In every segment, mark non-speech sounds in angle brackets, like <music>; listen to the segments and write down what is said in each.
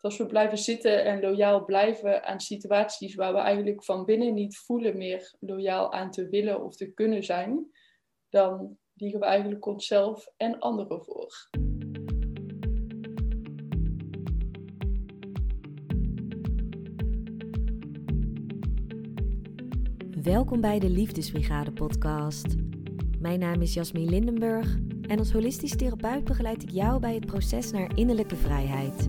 als we blijven zitten en loyaal blijven aan situaties waar we eigenlijk van binnen niet voelen meer loyaal aan te willen of te kunnen zijn, dan liegen we eigenlijk onszelf en anderen voor. Welkom bij de Liefdesbrigade podcast. Mijn naam is Jasmine Lindenburg en als holistisch therapeut begeleid ik jou bij het proces naar innerlijke vrijheid.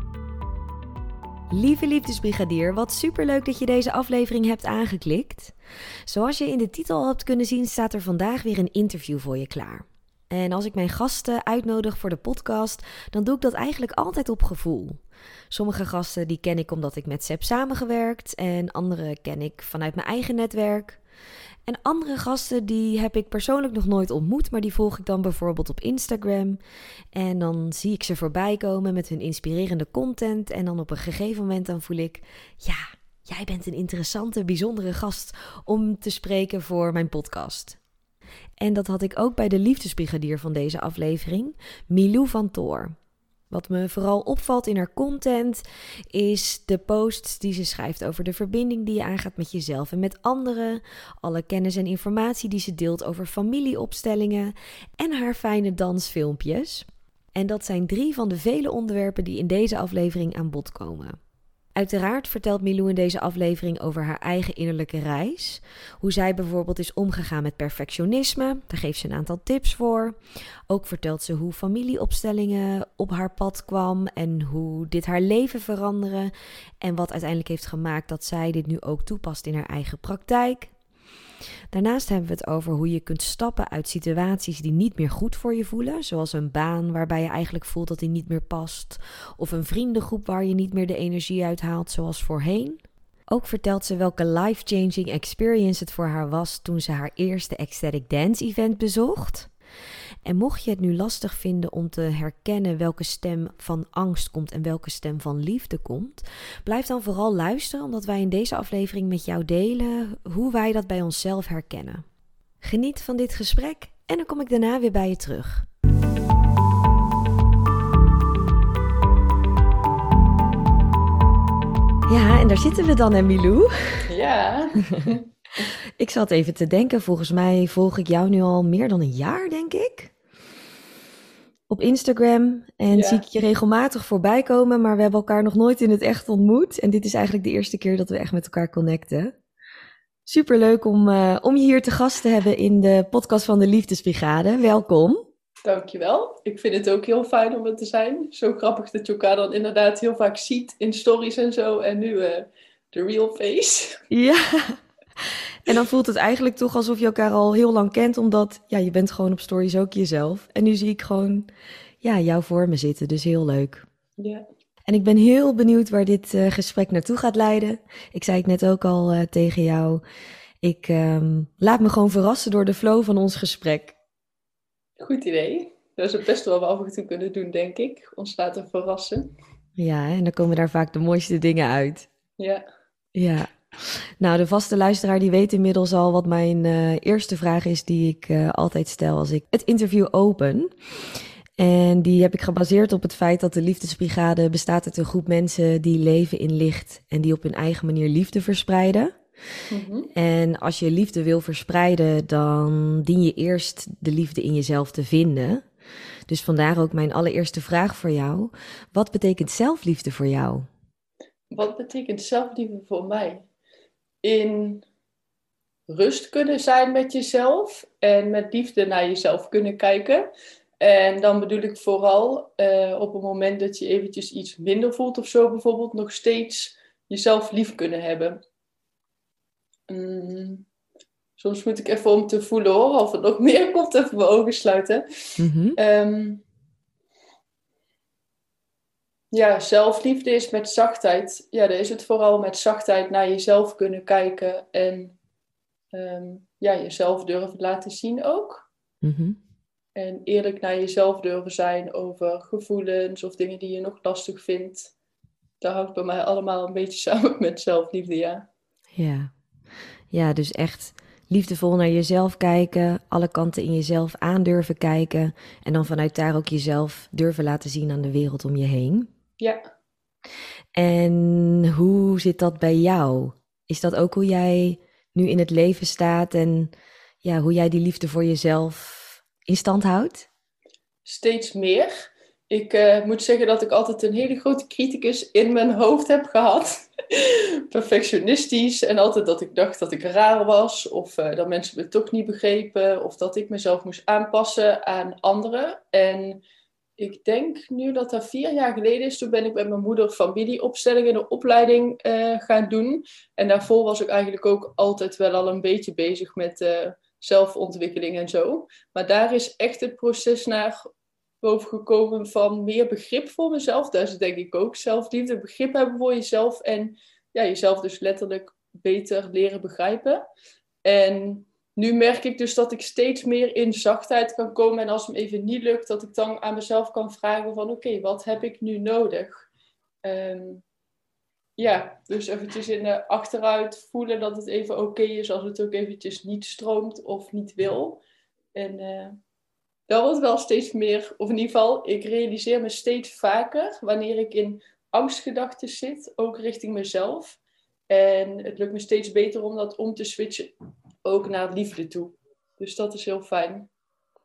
Lieve liefdesbrigadier, wat superleuk dat je deze aflevering hebt aangeklikt. Zoals je in de titel al hebt kunnen zien, staat er vandaag weer een interview voor je klaar. En als ik mijn gasten uitnodig voor de podcast, dan doe ik dat eigenlijk altijd op gevoel. Sommige gasten die ken ik omdat ik met heb samengewerkt en andere ken ik vanuit mijn eigen netwerk. En andere gasten die heb ik persoonlijk nog nooit ontmoet, maar die volg ik dan bijvoorbeeld op Instagram. En dan zie ik ze voorbij komen met hun inspirerende content. En dan op een gegeven moment dan voel ik, ja, jij bent een interessante, bijzondere gast om te spreken voor mijn podcast. En dat had ik ook bij de liefdesbrigadier van deze aflevering, Milou van Toor. Wat me vooral opvalt in haar content is de posts die ze schrijft over de verbinding die je aangaat met jezelf en met anderen, alle kennis en informatie die ze deelt over familieopstellingen en haar fijne dansfilmpjes. En dat zijn drie van de vele onderwerpen die in deze aflevering aan bod komen. Uiteraard vertelt Milou in deze aflevering over haar eigen innerlijke reis. Hoe zij bijvoorbeeld is omgegaan met perfectionisme. Daar geeft ze een aantal tips voor. Ook vertelt ze hoe familieopstellingen op haar pad kwam en hoe dit haar leven veranderde. En wat uiteindelijk heeft gemaakt dat zij dit nu ook toepast in haar eigen praktijk. Daarnaast hebben we het over hoe je kunt stappen uit situaties die niet meer goed voor je voelen, zoals een baan waarbij je eigenlijk voelt dat die niet meer past, of een vriendengroep waar je niet meer de energie uithaalt zoals voorheen. Ook vertelt ze welke life-changing experience het voor haar was toen ze haar eerste ecstatic dance event bezocht. En mocht je het nu lastig vinden om te herkennen welke stem van angst komt en welke stem van liefde komt, blijf dan vooral luisteren, omdat wij in deze aflevering met jou delen hoe wij dat bij onszelf herkennen. Geniet van dit gesprek en dan kom ik daarna weer bij je terug. Ja, en daar zitten we dan, Emilou. Ja. <laughs> ik zat even te denken, volgens mij volg ik jou nu al meer dan een jaar, denk ik. Op Instagram en zie ik je regelmatig voorbij komen, maar we hebben elkaar nog nooit in het echt ontmoet. En dit is eigenlijk de eerste keer dat we echt met elkaar connecten. Super leuk om, uh, om je hier te gast te hebben in de podcast van de Liefdesbrigade. Welkom. Dankjewel. Ik vind het ook heel fijn om er te zijn. Zo grappig dat je elkaar dan inderdaad heel vaak ziet in stories en zo. En nu uh, de real face. Ja. <laughs> En dan voelt het eigenlijk toch alsof je elkaar al heel lang kent, omdat ja, je bent gewoon op stories ook jezelf. En nu zie ik gewoon ja, jou voor me zitten, dus heel leuk. Ja. En ik ben heel benieuwd waar dit uh, gesprek naartoe gaat leiden. Ik zei het net ook al uh, tegen jou. Ik um, laat me gewoon verrassen door de flow van ons gesprek. Goed idee. Dat is het beste wat we af en toe kunnen doen, denk ik. Ons laten verrassen. Ja, en dan komen daar vaak de mooiste dingen uit. Ja. Ja. Nou, de vaste luisteraar die weet inmiddels al wat mijn uh, eerste vraag is die ik uh, altijd stel als ik het interview open. En die heb ik gebaseerd op het feit dat de Liefdesbrigade bestaat uit een groep mensen die leven in licht en die op hun eigen manier liefde verspreiden. Mm-hmm. En als je liefde wil verspreiden, dan dien je eerst de liefde in jezelf te vinden. Dus vandaar ook mijn allereerste vraag voor jou. Wat betekent zelfliefde voor jou? Wat betekent zelfliefde voor mij? In rust kunnen zijn met jezelf en met liefde naar jezelf kunnen kijken. En dan bedoel ik vooral uh, op het moment dat je eventjes iets minder voelt of zo bijvoorbeeld, nog steeds jezelf lief kunnen hebben. Mm, soms moet ik even om te voelen hoor, of er nog <laughs> meer komt, even mijn ogen sluiten. Mm-hmm. Um, ja, zelfliefde is met zachtheid. Ja, dan is het vooral met zachtheid naar jezelf kunnen kijken en ehm, ja, jezelf durven laten zien ook. Mhm. En eerlijk naar jezelf durven zijn over gevoelens of dingen die je nog lastig vindt. Dat hangt bij mij allemaal een beetje <laughs> samen met zelfliefde, ja. Ja. Ja, dus echt liefdevol naar jezelf kijken, alle kanten in jezelf aandurven kijken en dan vanuit daar ook jezelf durven laten zien aan de wereld om je heen. Ja, En hoe zit dat bij jou? Is dat ook hoe jij nu in het leven staat en ja, hoe jij die liefde voor jezelf in stand houdt? steeds meer. Ik eh, moet zeggen dat ik altijd een hele grote criticus in mijn hoofd heb gehad. <laughs> Perfectionistisch en altijd dat ik dacht dat ik raar was of eh, dat mensen me toch niet begrepen of dat ik mezelf moest aanpassen aan anderen. En ik denk nu dat dat vier jaar geleden is. Toen ben ik met mijn moeder familieopstellingen de opleiding eh, gaan doen. En daarvoor was ik eigenlijk ook altijd wel al een beetje bezig met eh, zelfontwikkeling en zo. Maar daar is echt het proces naar boven gekomen van meer begrip voor mezelf. Dat is denk ik ook zelfliefde, begrip hebben voor jezelf en ja, jezelf dus letterlijk beter leren begrijpen. En nu merk ik dus dat ik steeds meer in zachtheid kan komen. En als het me even niet lukt, dat ik dan aan mezelf kan vragen van oké, wat heb ik nu nodig? Ehm, ja, dus eventjes in de achteruit voelen dat het even oké is als het ook eventjes niet stroomt of niet wil. En eh, dat wordt wel steeds meer, of in ieder geval, ik realiseer me steeds vaker wanneer ik in angstgedachten zit, ook richting mezelf. En het lukt me steeds beter om dat om te switchen, ook naar liefde toe. Dus dat is heel fijn.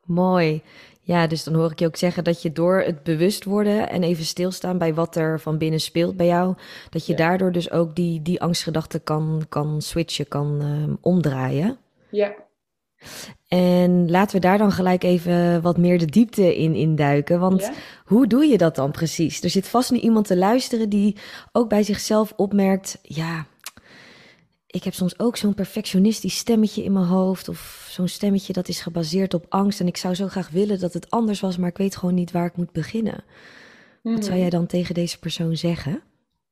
Mooi. Ja, dus dan hoor ik je ook zeggen dat je door het bewust worden en even stilstaan bij wat er van binnen speelt bij jou, dat je Ja. daardoor dus ook die, die angstgedachten kan, kan switchen, kan ehm, omdraaien. Ja, En laten we daar dan gelijk even wat meer de diepte in induiken. Want ja, hoe doe je dat dan precies? Er zit vast nu iemand te luisteren die ook bij zichzelf opmerkt: ja, ik heb soms ook zo'n perfectionistisch stemmetje in mijn hoofd. Of zo'n stemmetje dat is gebaseerd op angst. En ik zou zo graag willen dat het anders was, maar ik weet gewoon niet waar ik moet beginnen. Wat zou Mhm. jij dan tegen deze persoon zeggen?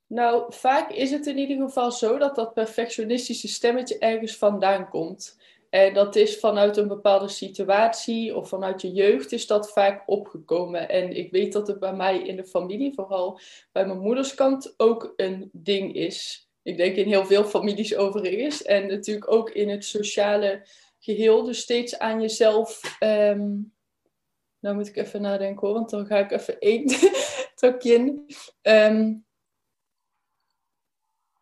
Nou, vaak is het in ieder geval zo dat dat perfectionistische stemmetje ergens vandaan komt. En dat is vanuit een bepaalde situatie of vanuit je jeugd is dat vaak opgekomen. En ik weet dat het bij mij in de familie, vooral bij mijn moeders kant, ook een ding is. Ik denk in heel veel families overigens. En natuurlijk ook in het sociale geheel. Dus steeds aan jezelf. ehm, nou moet ik even nadenken hoor, want dan ga ik even één <laughs> trokje in. Ehm,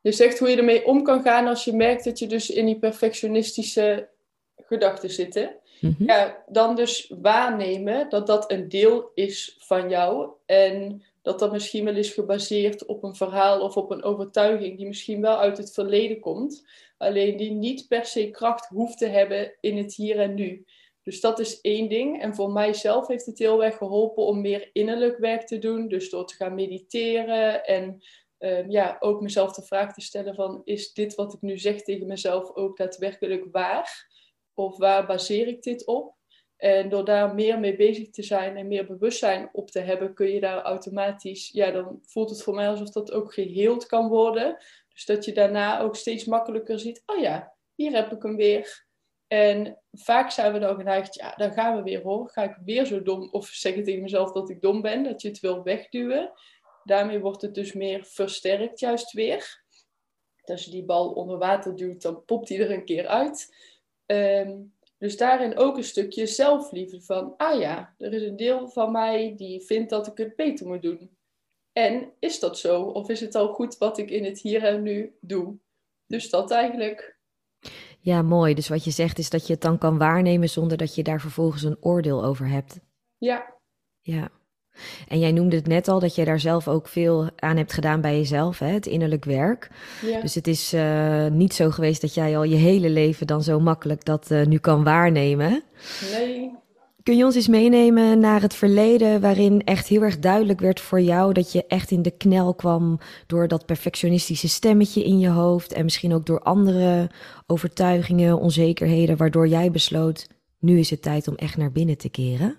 je zegt hoe je ermee om kan gaan als je merkt dat je dus in die perfectionistische gedachten zit. hè? Mhm. Ja, dan dus waarnemen dat dat een deel is van jou. En dat dat misschien wel is gebaseerd op een verhaal of op een overtuiging die misschien wel uit het verleden komt. Alleen die niet per se kracht hoeft te hebben in het hier en nu. Dus dat is één ding. En voor mijzelf heeft het heel erg geholpen om meer innerlijk werk te doen. Dus door te gaan mediteren en ehm, ja, ook mezelf de vraag te stellen van... is dit wat ik nu zeg tegen mezelf ook daadwerkelijk waar? Of waar baseer ik dit op? En door daar meer mee bezig te zijn en meer bewustzijn op te hebben, kun je daar automatisch, ja, dan voelt het voor mij alsof dat ook geheeld kan worden. Dus dat je daarna ook steeds makkelijker ziet, oh ja, hier heb ik hem weer. En vaak zijn we dan geneigd, ja, dan gaan we weer hoor. Ga ik weer zo dom, of zeg ik tegen mezelf dat ik dom ben, dat je het wil wegduwen. Daarmee wordt het dus meer versterkt juist weer. Als je die bal onder water duwt, dan popt die er een keer uit. Ehm, dus daarin ook een stukje zelfliefde van, ah ja, er is een deel van mij die vindt dat ik het beter moet doen. En is dat zo? Of is het al goed wat ik in het hier en nu doe? Dus dat eigenlijk. Ja, mooi. Dus wat je zegt is dat je het dan kan waarnemen zonder dat je daar vervolgens een oordeel over hebt. Ja, Ja. En jij noemde het net al dat jij daar zelf ook veel aan hebt gedaan bij jezelf, hè? het innerlijk werk. ja. Dus het is eh, niet zo geweest dat jij al je hele leven dan zo makkelijk dat eh, nu kan waarnemen. nee. Kun je ons eens meenemen naar het verleden waarin echt heel erg duidelijk werd voor jou dat je echt in de knel kwam door dat perfectionistische stemmetje in je hoofd en misschien ook door andere overtuigingen, onzekerheden, waardoor jij besloot, nu is het tijd om echt naar binnen te keren?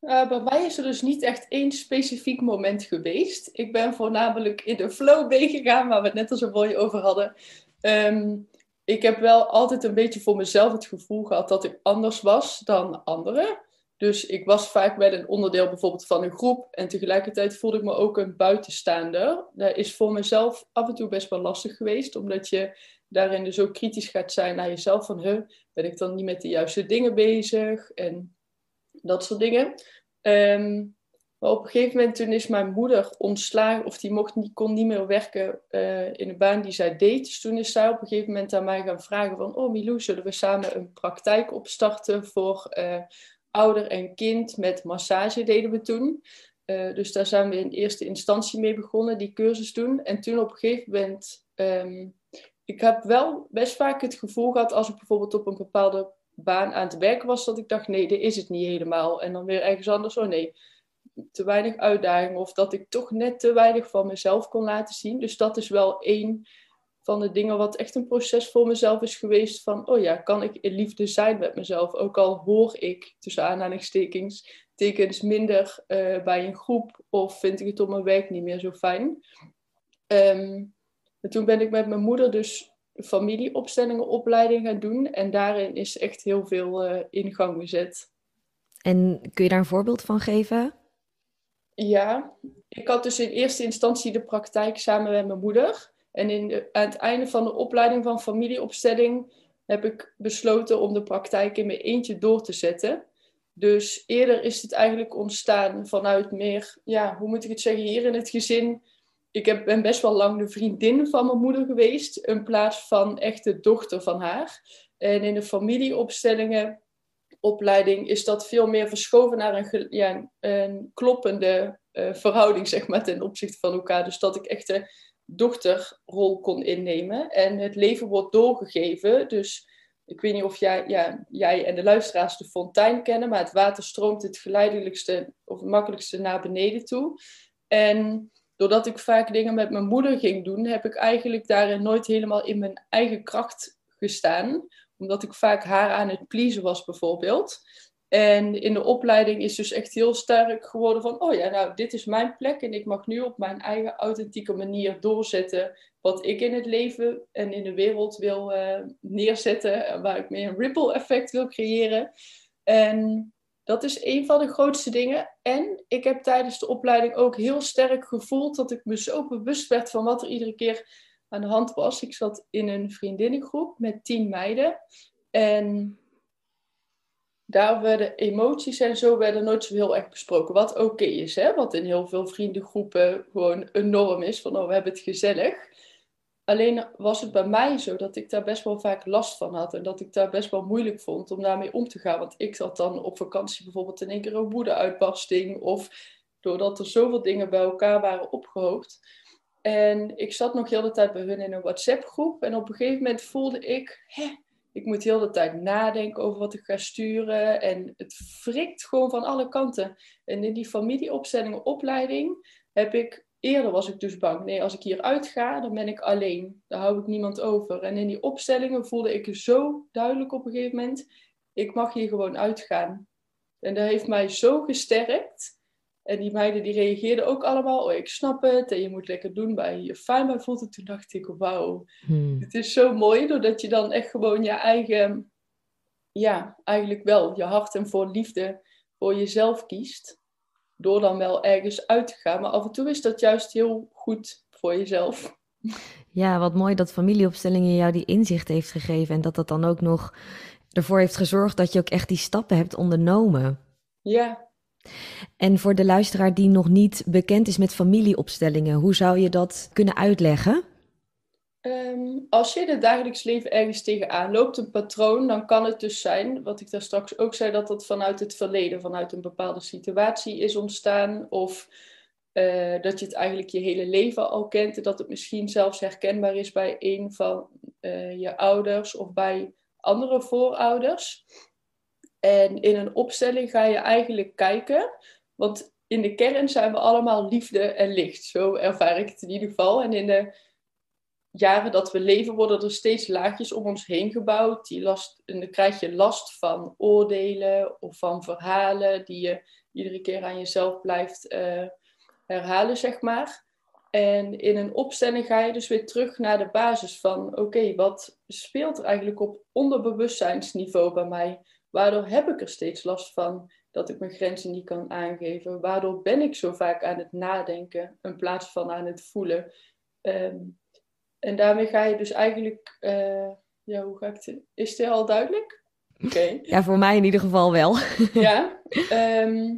Uh, bij mij is er dus niet echt één specifiek moment geweest. Ik ben voornamelijk in de flow meegegaan, waar we het net al zo mooi over hadden. Um, ik heb wel altijd een beetje voor mezelf het gevoel gehad dat ik anders was dan anderen. Dus ik was vaak wel een onderdeel bijvoorbeeld van een groep. En tegelijkertijd voelde ik me ook een buitenstaander. Dat is voor mezelf af en toe best wel lastig geweest. Omdat je daarin dus ook kritisch gaat zijn naar jezelf. Van, huh, ben ik dan niet met de juiste dingen bezig? En dat soort dingen. Ehm, maar op een gegeven moment toen is mijn moeder ontslagen, of die mocht niet, kon niet meer werken uh, in de baan die zij deed. Dus toen is zij op een gegeven moment aan mij gaan vragen van, oh Milou, zullen we samen een praktijk opstarten voor uh, ouder en kind met massage deden we toen. Uh, dus daar zijn we in eerste instantie mee begonnen, die cursus doen. En toen op een gegeven moment, um, ik heb wel best vaak het gevoel gehad als ik bijvoorbeeld op een bepaalde baan aan het werken was, dat ik dacht, nee, dit is het niet helemaal. En dan weer ergens anders, oh nee, te weinig uitdaging of dat ik toch net te weinig van mezelf kon laten zien. Dus dat is wel één van de dingen wat echt een proces voor mezelf is geweest van, oh ja, kan ik in liefde zijn met mezelf? Ook al hoor ik, tussen aanhalingstekens, tekens minder uh, bij een groep of vind ik het op mijn werk niet meer zo fijn. Um, en toen ben ik met mijn moeder dus familieopstellingenopleiding gaan doen en daarin is echt heel veel uh, in gang gezet. En kun je daar een voorbeeld van geven? Ja, ik had dus in eerste instantie de praktijk samen met mijn moeder. En in de, aan het einde van de opleiding van familieopstelling heb ik besloten om de praktijk in mijn eentje door te zetten. Dus eerder is het eigenlijk ontstaan vanuit meer, ja, hoe moet ik het zeggen, hier in het gezin. Ik heb, ben best wel lang de vriendin van mijn moeder geweest, in plaats van echt de dochter van haar. En in de familieopstellingen opleiding is dat veel meer verschoven naar een, ja, een kloppende uh, verhouding, zeg maar, ten opzichte van elkaar. Dus dat ik echt de dochterrol kon innemen. En het leven wordt doorgegeven. Dus ik weet niet of jij, ja, jij en de luisteraars de fontein kennen, maar het water stroomt het geleidelijkste of het makkelijkste naar beneden toe. En doordat ik vaak dingen met mijn moeder ging doen, heb ik eigenlijk daarin nooit helemaal in mijn eigen kracht gestaan omdat ik vaak haar aan het pleasen was bijvoorbeeld. En in de opleiding is dus echt heel sterk geworden van, oh ja, nou, dit is mijn plek en ik mag nu op mijn eigen authentieke manier doorzetten wat ik in het leven en in de wereld wil uh, neerzetten, waar ik meer een ripple effect wil creëren. En dat is een van de grootste dingen. En ik heb tijdens de opleiding ook heel sterk gevoeld dat ik me zo bewust werd van wat er iedere keer aan de hand was. Ik zat in een vriendinnengroep met tien meiden. En daar werden emoties en zo werden nooit zo heel erg besproken. Wat oké is, hè? wat in heel veel vriendengroepen gewoon een norm is. Van, oh, we hebben het gezellig. Alleen was het bij mij zo dat ik daar best wel vaak last van had. En dat ik daar best wel moeilijk vond om daarmee om te gaan. Want ik zat dan op vakantie bijvoorbeeld in één keer een woedeuitbarsting. Of doordat er zoveel dingen bij elkaar waren opgehoopt. En ik zat nog heel de tijd bij hun in een WhatsApp-groep. En op een gegeven moment voelde ik, hè, ik moet heel de tijd nadenken over wat ik ga sturen. En het frikt gewoon van alle kanten. En in die familieopstellingen, opleiding, heb ik, eerder was ik dus bang. Nee, als ik hier uitga, dan ben ik alleen. Daar hou ik niemand over. En in die opstellingen voelde ik zo duidelijk op een gegeven moment, ik mag hier gewoon uitgaan. En dat heeft mij zo gesterkt en die meiden die reageerden ook allemaal, oh ik snap het en je moet lekker doen waar je je fijn bij voelt. En toen dacht ik, wauw, hmm. het is zo mooi doordat je dan echt gewoon je eigen, ja, eigenlijk wel je hart en voor liefde voor jezelf kiest. Door dan wel ergens uit te gaan. Maar af en toe is dat juist heel goed voor jezelf. Ja, wat mooi dat familieopstellingen jou die inzicht heeft gegeven. En dat dat dan ook nog ervoor heeft gezorgd dat je ook echt die stappen hebt ondernomen. Ja, en voor de luisteraar die nog niet bekend is met familieopstellingen, hoe zou je dat kunnen uitleggen? Um, als je in het dagelijks leven ergens tegenaan loopt, een patroon, dan kan het dus zijn, wat ik daar straks ook zei, dat dat vanuit het verleden, vanuit een bepaalde situatie is ontstaan. Of uh, dat je het eigenlijk je hele leven al kent en dat het misschien zelfs herkenbaar is bij een van uh, je ouders of bij andere voorouders. En in een opstelling ga je eigenlijk kijken, want in de kern zijn we allemaal liefde en licht. Zo ervaar ik het in ieder geval. En in de jaren dat we leven worden er steeds laagjes om ons heen gebouwd. Die last, en dan krijg je last van oordelen of van verhalen die je iedere keer aan jezelf blijft uh, herhalen, zeg maar. En in een opstelling ga je dus weer terug naar de basis van, oké, wat speelt er eigenlijk op onderbewustzijnsniveau bij mij? Waardoor heb ik er steeds last van dat ik mijn grenzen niet kan aangeven? Waardoor ben ik zo vaak aan het nadenken in plaats van aan het voelen? Ehm, en daarmee ga je dus eigenlijk, uh, ja, hoe ga ik het? Is dit al duidelijk? Oké. <laughs> Ja, voor mij in ieder geval wel. <laughs> ja. Ehm,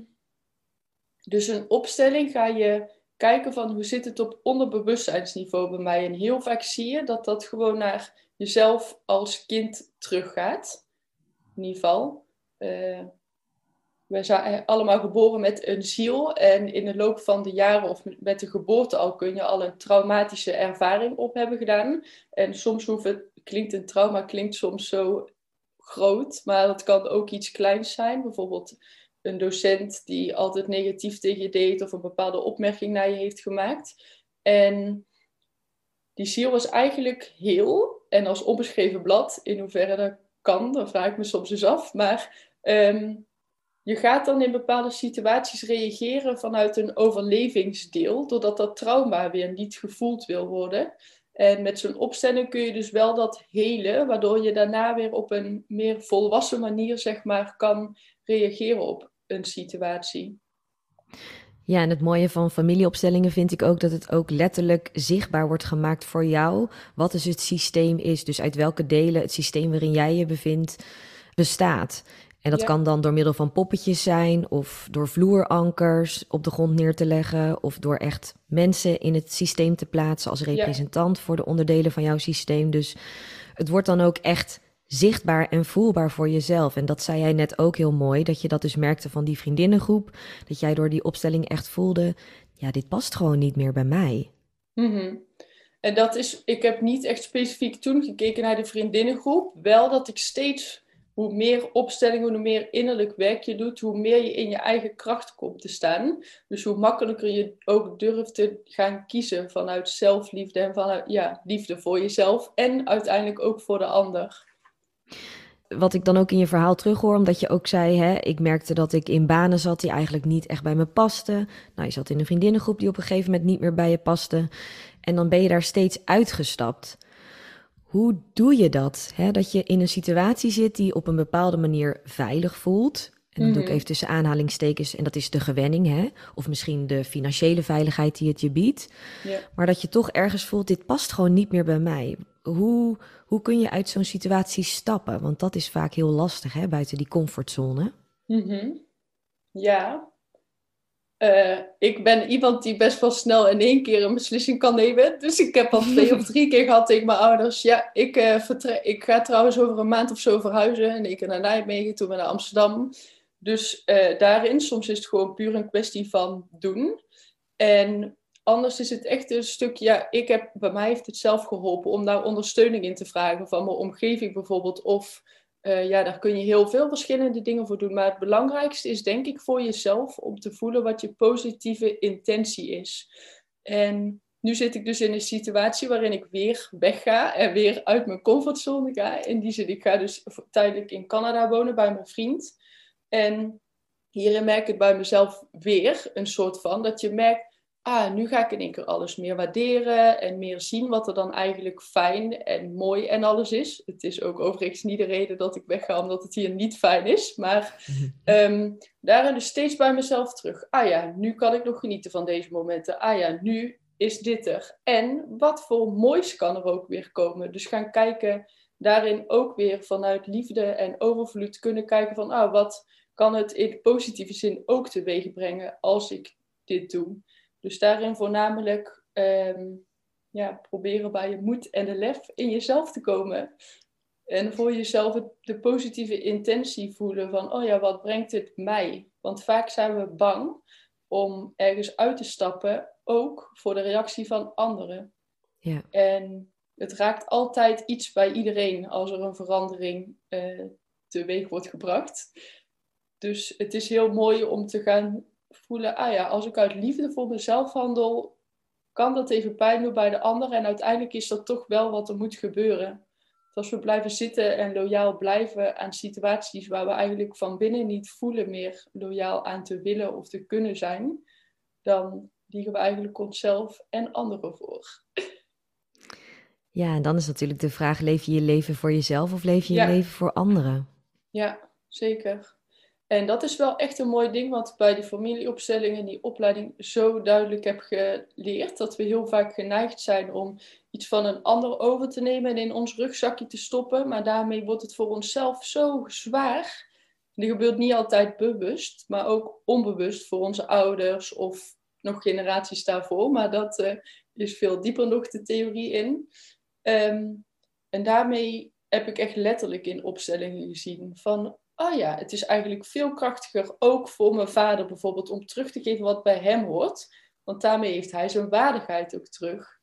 dus een opstelling ga je kijken van hoe zit het op onderbewustzijnsniveau bij mij. En heel vaak zie je dat dat gewoon naar jezelf als kind teruggaat. In ieder geval. Uh, we zijn allemaal geboren met een ziel. En in de loop van de jaren of met de geboorte al kun je al een traumatische ervaring op hebben gedaan. En soms hoeft het, klinkt een trauma klinkt soms zo groot, maar dat kan ook iets kleins zijn. Bijvoorbeeld een docent die altijd negatief tegen je deed of een bepaalde opmerking naar je heeft gemaakt. En die ziel was eigenlijk heel en als onbeschreven blad, in hoeverre dat kan, dan vraag ik me soms eens af. Maar ehm, je gaat dan in bepaalde situaties reageren vanuit een overlevingsdeel, doordat dat trauma weer niet gevoeld wil worden. En met zo'n opstelling kun je dus wel dat helen, waardoor je daarna weer op een meer volwassen manier, zeg maar, kan reageren op een situatie. Ja, en het mooie van familieopstellingen vind ik ook dat het ook letterlijk zichtbaar wordt gemaakt voor jou. Wat dus het systeem is, dus uit welke delen het systeem waarin jij je bevindt bestaat. En dat kan dan door middel van poppetjes zijn, of door vloerankers op de grond neer te leggen, of door echt mensen in het systeem te plaatsen als representant voor de onderdelen van jouw systeem. Dus het wordt dan ook echt zichtbaar en voelbaar voor jezelf. En dat zei jij net ook heel mooi, dat je dat dus merkte van die vriendinnengroep, dat jij door die opstelling echt voelde, ja, dit past gewoon niet meer bij mij. Mhm. En dat is, ik heb niet echt specifiek toen gekeken naar de vriendinnengroep, wel dat ik steeds hoe meer opstellingen, hoe meer innerlijk werk je doet, hoe meer je in je eigen kracht komt te staan. Dus hoe makkelijker je ook durft te gaan kiezen vanuit zelfliefde en vanuit ja, liefde voor jezelf en uiteindelijk ook voor de ander. Wat ik dan ook in je verhaal terughoor, omdat je ook zei, hè, ik merkte dat ik in banen zat die eigenlijk niet echt bij me pasten. Nou, je zat in een vriendinnengroep die op een gegeven moment niet meer bij je paste. En dan ben je daar steeds uitgestapt. Hoe doe je dat? Hè? Dat je in een situatie zit die op een bepaalde manier veilig voelt. En dan doe ik mhm. even tussen aanhalingstekens, en dat is de gewenning, hè? of misschien de financiële veiligheid die het je biedt. Maar dat je toch ergens voelt, dit past gewoon niet meer bij mij. Hoe, hoe kun je uit zo'n situatie stappen? Want dat is vaak heel lastig, hè? buiten die comfortzone. Mm Ja, uh, ik ben iemand die best wel snel in één keer een beslissing kan nemen. Dus ik heb al twee of drie keer gehad tegen mijn ouders. Ja, ik, uh, ik ga trouwens over een maand of zo verhuizen. En ik naar Nijmegen, toen naar Amsterdam. Dus uh, daarin, soms is het gewoon puur een kwestie van doen. En anders is het echt een stuk, ja, ik heb, bij mij heeft het zelf geholpen om daar ondersteuning in te vragen van mijn omgeving bijvoorbeeld. Of uh, ja, daar kun je heel veel verschillende dingen voor doen. Maar het belangrijkste is denk ik voor jezelf om te voelen wat je positieve intentie is. En nu zit ik dus in een situatie waarin ik weer wegga en weer uit mijn comfortzone ga. In die zin, ik ga dus tijdelijk in Canada wonen bij mijn vriend. En hierin merk ik bij mezelf weer een soort van dat je merkt ah, nu ga ik in één keer alles meer waarderen en meer zien wat er dan eigenlijk fijn en mooi en alles is. Het is ook overigens niet de reden dat ik wegga omdat het hier niet fijn is, maar <laughs> um, daarin dus steeds bij mezelf terug. Ah ja, nu kan ik nog genieten van deze momenten. Ah ja, nu is dit er. En wat voor moois kan er ook weer komen. Dus gaan kijken, daarin ook weer vanuit liefde en overvloed kunnen kijken van, ah, wat kan het in positieve zin ook teweeg brengen als ik dit doe. Dus daarin voornamelijk um, ja, proberen bij je moed en de lef in jezelf te komen. En voor jezelf de positieve intentie voelen van, oh ja, wat brengt het mij? Want vaak zijn we bang om ergens uit te stappen, ook voor de reactie van anderen. Ja. En het raakt altijd iets bij iedereen als er een verandering uh, teweeg wordt gebracht. Dus het is heel mooi om te gaan voelen, ah ja, als ik uit liefde voor mezelf handel, kan dat even pijn doen bij de ander. En uiteindelijk is dat toch wel wat er moet gebeuren. als we blijven zitten en loyaal blijven aan situaties waar we eigenlijk van binnen niet voelen meer loyaal aan te willen of te kunnen zijn, dan liegen we eigenlijk onszelf en anderen voor. Ja, en dan is natuurlijk de vraag: leef je je leven voor jezelf of leef je je leven voor anderen? Ja, zeker. En dat is wel echt een mooi ding wat bij die familieopstelling en die opleiding zo duidelijk heb geleerd. Dat we heel vaak geneigd zijn om iets van een ander over te nemen en in ons rugzakje te stoppen. Maar daarmee wordt het voor onszelf zo zwaar. En dat gebeurt niet altijd bewust, maar ook onbewust voor onze ouders of nog generaties daarvoor. Maar dat uh, is veel dieper nog de theorie in. Ehm, en daarmee heb ik echt letterlijk in opstellingen gezien van oh ja, het is eigenlijk veel krachtiger ook voor mijn vader bijvoorbeeld om terug te geven wat bij hem hoort. Want daarmee heeft hij zijn waardigheid ook terug.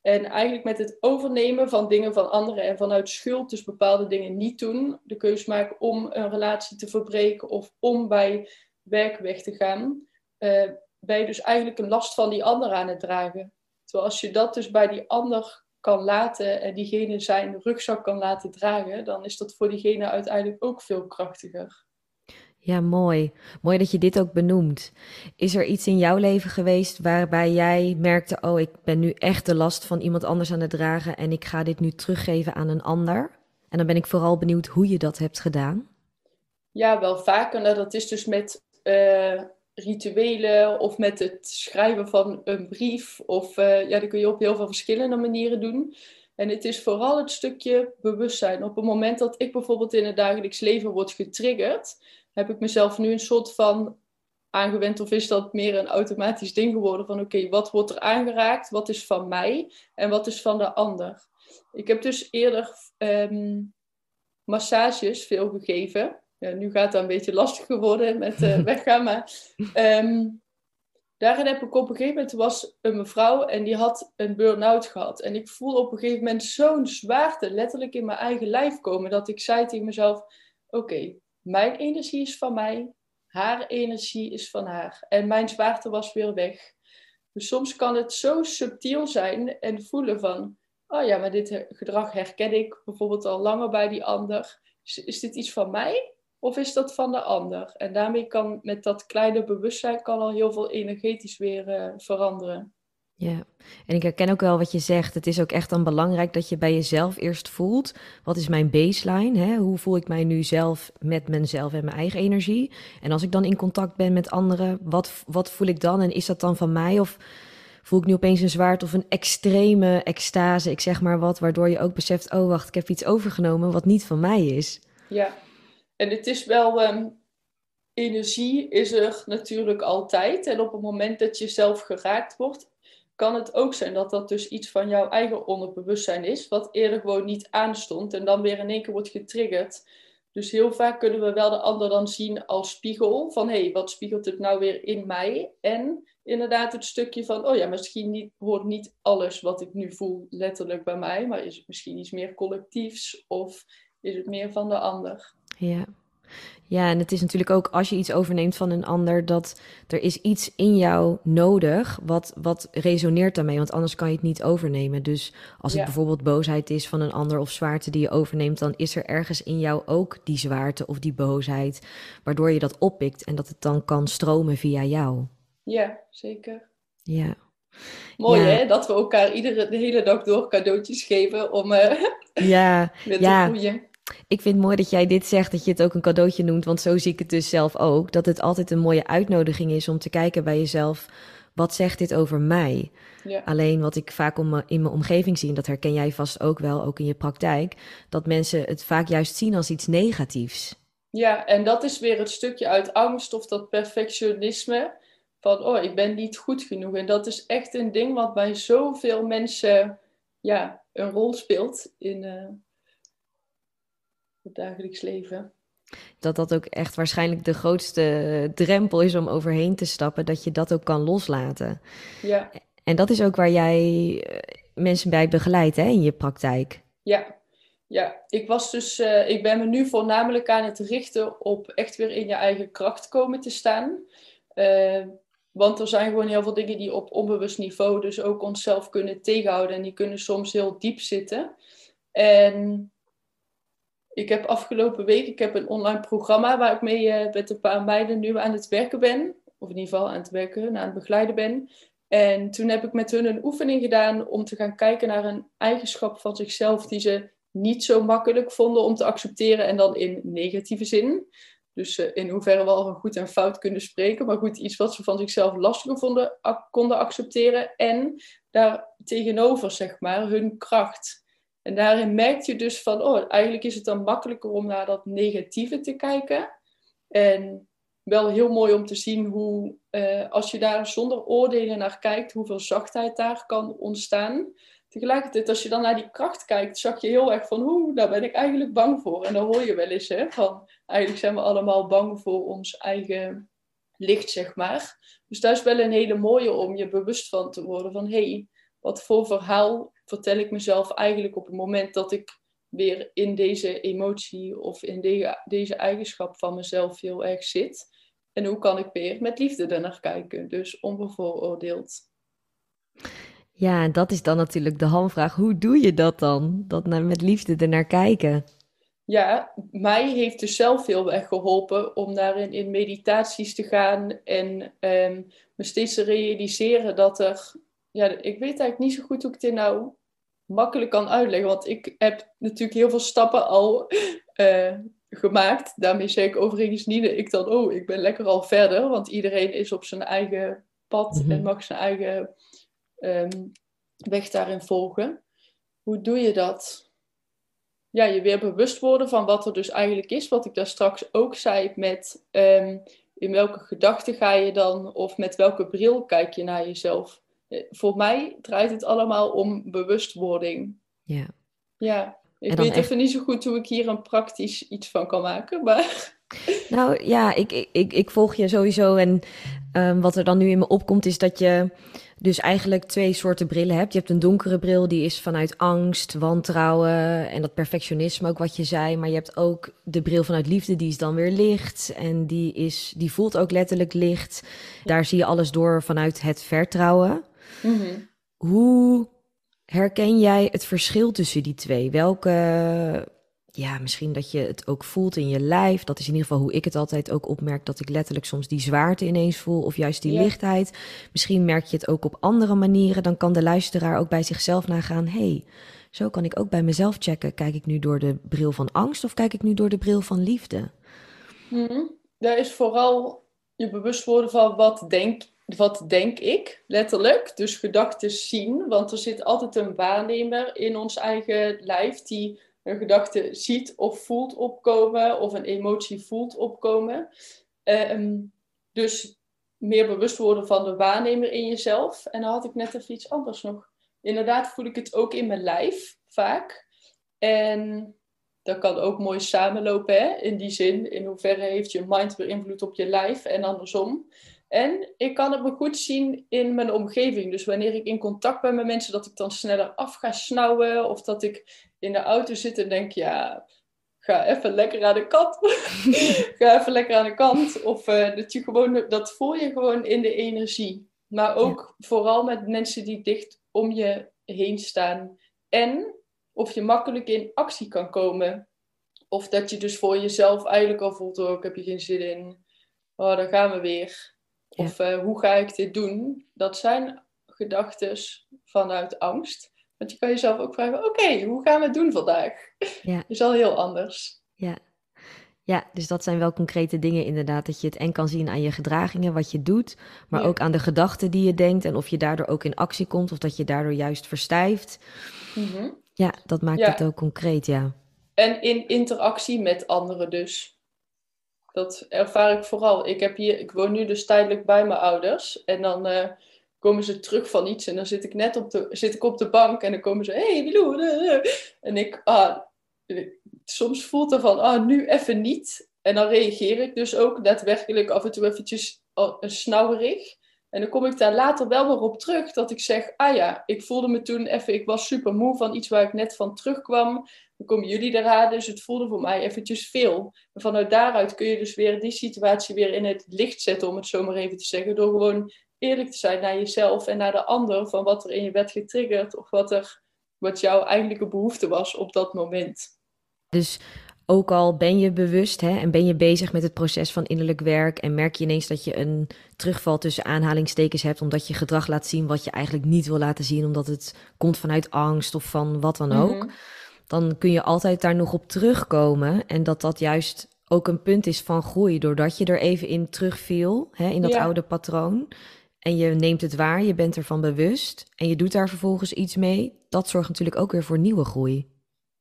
En eigenlijk met het overnemen van dingen van anderen en vanuit schuld dus bepaalde dingen niet doen, de keuze maken om een relatie te verbreken of om bij werk weg te gaan, uh, ben je dus eigenlijk een last van die ander aan het dragen. Terwijl als je dat dus bij die ander kan laten en diegene zijn rugzak kan laten dragen, dan is dat voor diegene uiteindelijk ook veel krachtiger. Ja, mooi. Mooi dat je dit ook benoemt. Is er iets in jouw leven geweest waarbij jij merkte: oh, ik ben nu echt de last van iemand anders aan het dragen en ik ga dit nu teruggeven aan een ander? En dan ben ik vooral benieuwd hoe je dat hebt gedaan. Ja, wel vaker. Nou, dat is dus met uh, rituelen of met het schrijven van een brief. Of uh, ja, dat kun je op heel veel verschillende manieren doen. En het is vooral het stukje bewustzijn. Op het moment dat ik bijvoorbeeld in het dagelijks leven word getriggerd, heb ik mezelf nu een soort van aangewend of is dat meer een automatisch ding geworden van oké, wat wordt er aangeraakt, wat is van mij en wat is van de ander. Ik heb dus eerder um, massages veel gegeven ja, nu gaat dat een beetje lastig geworden met uh, <laughs> weggaan. Maar um, daarin heb ik op een gegeven moment was een mevrouw en die had een burn-out gehad. En ik voelde op een gegeven moment zo'n zwaarte letterlijk in mijn eigen lijf komen. Dat ik zei tegen mezelf: Oké, mijn energie is van mij, haar energie is van haar. En mijn zwaarte was weer weg. Dus soms kan het zo subtiel zijn en voelen van: Oh ja, maar dit gedrag herken ik bijvoorbeeld al langer bij die ander. is dit iets van mij? Of is dat van de ander? En daarmee kan met dat kleine bewustzijn kan al heel veel energetisch weer uh, veranderen. Ja, en ik herken ook wel wat je zegt. Het is ook echt dan belangrijk dat je bij jezelf eerst voelt. Wat is mijn baseline? Hè? Hoe voel ik mij nu zelf met mezelf en mijn eigen energie? En als ik dan in contact ben met anderen, wat, wat voel ik dan? En is dat dan van mij? Of voel ik nu opeens een zwaard of een extreme extase? Ik zeg maar wat, waardoor je ook beseft: oh wacht, ik heb iets overgenomen wat niet van mij is. Ja, en het is wel, um, energie is er natuurlijk altijd. En op het moment dat je zelf geraakt wordt, kan het ook zijn dat dat dus iets van jouw eigen onderbewustzijn is, wat eerder gewoon niet aanstond en dan weer in één keer wordt getriggerd. Dus heel vaak kunnen we wel de ander dan zien als spiegel van hé, hey, wat spiegelt het nou weer in mij? En inderdaad het stukje van, oh ja, misschien niet, hoort niet alles wat ik nu voel letterlijk bij mij, maar is het misschien iets meer collectiefs of is het meer van de ander? Ja. Ja, en het is natuurlijk ook als je iets overneemt van een ander, dat er is iets in jou nodig wat, wat resoneert daarmee, want anders kan je het niet overnemen. Dus als het bijvoorbeeld boosheid is van een ander of zwaarte die je overneemt, dan is er ergens in jou ook die zwaarte of die boosheid, waardoor je dat oppikt en dat het dan kan stromen via jou. Ja, zeker. Ja. Mooi hè, dat we elkaar iedere de hele dag door cadeautjes geven om uh, ja, <laughs> met ja. te ik vind het mooi dat jij dit zegt, dat je het ook een cadeautje noemt, want zo zie ik het dus zelf ook. Dat het altijd een mooie uitnodiging is om te kijken bij jezelf, wat zegt dit over mij? Ja. Alleen wat ik vaak om, in mijn omgeving zie, en dat herken jij vast ook wel, ook in je praktijk, dat mensen het vaak juist zien als iets negatiefs. Ja, en dat is weer het stukje uit angst of dat perfectionisme. Van, oh, ik ben niet goed genoeg. En dat is echt een ding wat bij zoveel mensen ja, een rol speelt in, uh, het dagelijks leven. Dat dat ook echt waarschijnlijk de grootste drempel is om overheen te stappen, dat je dat ook kan loslaten. Ja. En dat is ook waar jij eh, mensen bij begeleidt hè, in je praktijk. Ja, ja. ik was dus, uh, ik ben me nu voornamelijk aan het richten op echt weer in je eigen kracht komen te staan. Uh, want er zijn gewoon heel veel dingen die op onbewust niveau dus ook onszelf kunnen tegenhouden. En die kunnen soms heel diep zitten. En ik heb afgelopen week ik heb een online programma waar ik mee uh, met een paar meiden nu aan het werken ben. Of in ieder geval aan het werken, aan het begeleiden ben. En toen heb ik met hun een oefening gedaan om te gaan kijken naar een eigenschap van zichzelf die ze niet zo makkelijk vonden om te accepteren en dan in negatieve zin. Dus uh, in hoeverre we al goed en fout kunnen spreken, maar goed, iets wat ze van zichzelf lastiger vonden, konden accepteren. En daar tegenover, zeg maar, hun kracht. En daarin merk je dus van, oh, eigenlijk is het dan makkelijker om naar dat negatieve te kijken. En wel heel mooi om te zien hoe, uh, als je daar zonder oordelen naar kijkt, hoeveel zachtheid daar kan ontstaan. Tegelijkertijd, als je dan naar die kracht kijkt, zag je heel erg van, hoe, daar ben ik eigenlijk bang voor. En dan hoor je wel eens, hè, van, eigenlijk zijn we allemaal bang voor ons eigen licht, zeg maar. Dus dat is wel een hele mooie om je bewust van te worden van, hé, hey, wat voor verhaal vertel ik mezelf eigenlijk op het moment dat ik weer in deze emotie of in deze, deze eigenschap van mezelf heel erg zit. En hoe kan ik weer met liefde ernaar kijken? Dus onbevooroordeeld. Ja, dat is dan natuurlijk de hamvraag. Hoe doe je dat dan? Dat met liefde ernaar kijken? Ja, mij heeft dus zelf heel erg geholpen om daarin in meditaties te gaan en um, me steeds te realiseren dat er... Ja, ik weet eigenlijk niet zo goed hoe ik dit nou makkelijk kan uitleggen. Want ik heb natuurlijk heel veel stappen al uh, <laughs> gemaakt. Daarmee zeg ik overigens niet dat ik dan, oh, ik ben lekker al verder. Want iedereen is op zijn eigen pad en mhm. mag zijn eigen um, weg daarin volgen. Hoe doe je dat? Ja, je weer bewust worden van wat er dus eigenlijk is. Wat ik daar straks ook zei met um, in welke gedachten ga je dan of met welke bril kijk je naar jezelf. Eh, voor mij draait het allemaal om bewustwording. Ja. Ja, ik weet even niet zo goed hoe ik hier een praktisch iets van kan maken, maar... <laughs> Nou ja, ik, ik, ik volg je sowieso en um, wat er dan nu in me opkomt is dat je dus eigenlijk twee soorten brillen hebt. Je hebt een donkere bril, die is vanuit angst, wantrouwen en dat perfectionisme ook wat je zei. Maar je hebt ook de bril vanuit liefde, die is dan weer licht en die, is, die voelt ook letterlijk licht. Daar zie je alles door vanuit het vertrouwen. Mm Hoe herken jij het verschil tussen die twee? Welke, ja, misschien dat je het ook voelt in je lijf. Dat is in ieder geval hoe ik het altijd ook opmerk. Dat ik letterlijk soms die zwaarte ineens voel. Of juist die lichtheid. Misschien merk je het ook op andere manieren. Dan kan de luisteraar ook bij zichzelf nagaan. hey, zo kan ik ook bij mezelf checken. Kijk ik nu door de bril van angst of kijk ik nu door de bril van liefde? Mm Daar is vooral je bewust worden van wat denk wat denk ik, letterlijk. Dus gedachten zien, want er zit altijd een waarnemer in ons eigen lijf die een gedachte ziet of voelt opkomen, of een emotie voelt opkomen. Ehm, dus meer bewust worden van de waarnemer in jezelf. En dan had ik net even iets anders nog. Inderdaad voel ik het ook in mijn lijf, vaak. En dat kan ook mooi samenlopen, hè? in die zin. In hoeverre heeft je mind weer invloed op je lijf en andersom. En ik kan het me goed zien in mijn omgeving. Dus wanneer ik in contact ben met mensen, dat ik dan sneller af ga snauwen. Of dat ik in de auto zit en denk, ja, ga even lekker aan de kant. <laughs> ga even lekker aan de kant. Of uh, dat je gewoon, dat voel je gewoon in de energie. Maar ook vooral met mensen die dicht om je heen staan. En of je makkelijk in actie kan komen. Of dat je dus voor jezelf eigenlijk al voelt, oh, ik heb hier geen zin in. Oh, daar gaan we weer. Of uh, hoe ga ik dit doen? Dat zijn gedachten vanuit angst. Want je kan jezelf ook vragen, oké, hoe gaan we het doen vandaag? Ja. <laughs> is al heel anders. Ja. ja, dus dat zijn wel concrete dingen inderdaad. Dat je het en kan zien aan je gedragingen, wat je doet. Maar ook aan de gedachten die je denkt. En of je daardoor ook in actie komt. Of dat je daardoor juist verstijft. Mm Ja, dat maakt het ook concreet, ja. En in interactie met anderen dus. Dat ervaar ik vooral. Ik, heb hier, ik woon nu dus tijdelijk bij mijn ouders. En dan uh, komen ze terug van iets. En dan zit ik net op de, zit ik op de bank. En dan komen ze, hey Milou. En ik, ah, soms voelt er van, ah, nu even niet. En dan reageer ik dus ook daadwerkelijk af en toe eventjes uh, snauwerig. En dan kom ik daar later wel weer op terug dat ik zeg, ah ja, ik voelde me toen even, ik was super moe van iets waar ik net van terugkwam. Dan komen jullie eraan, dus het voelde voor mij eventjes veel. En vanuit daaruit kun je dus weer die situatie weer in het licht zetten, om het zo maar even te zeggen. Door gewoon eerlijk te zijn naar jezelf en naar de ander, van wat er in je werd getriggerd of wat, er, wat jouw eigenlijke behoefte was op dat moment. Dus ook al ben je bewust hè, en ben je bezig met het proces van innerlijk werk en merk je ineens dat je een terugval tussen aanhalingstekens hebt omdat je gedrag laat zien wat je eigenlijk niet wil laten zien omdat het komt vanuit angst of van wat dan ook, Mhm. dan kun je altijd daar nog op terugkomen en dat dat juist ook een punt is van groei doordat je er even in terugviel hè, in dat Ja. oude patroon en je neemt het waar, je bent ervan bewust en je doet daar vervolgens iets mee. Dat zorgt natuurlijk ook weer voor nieuwe groei.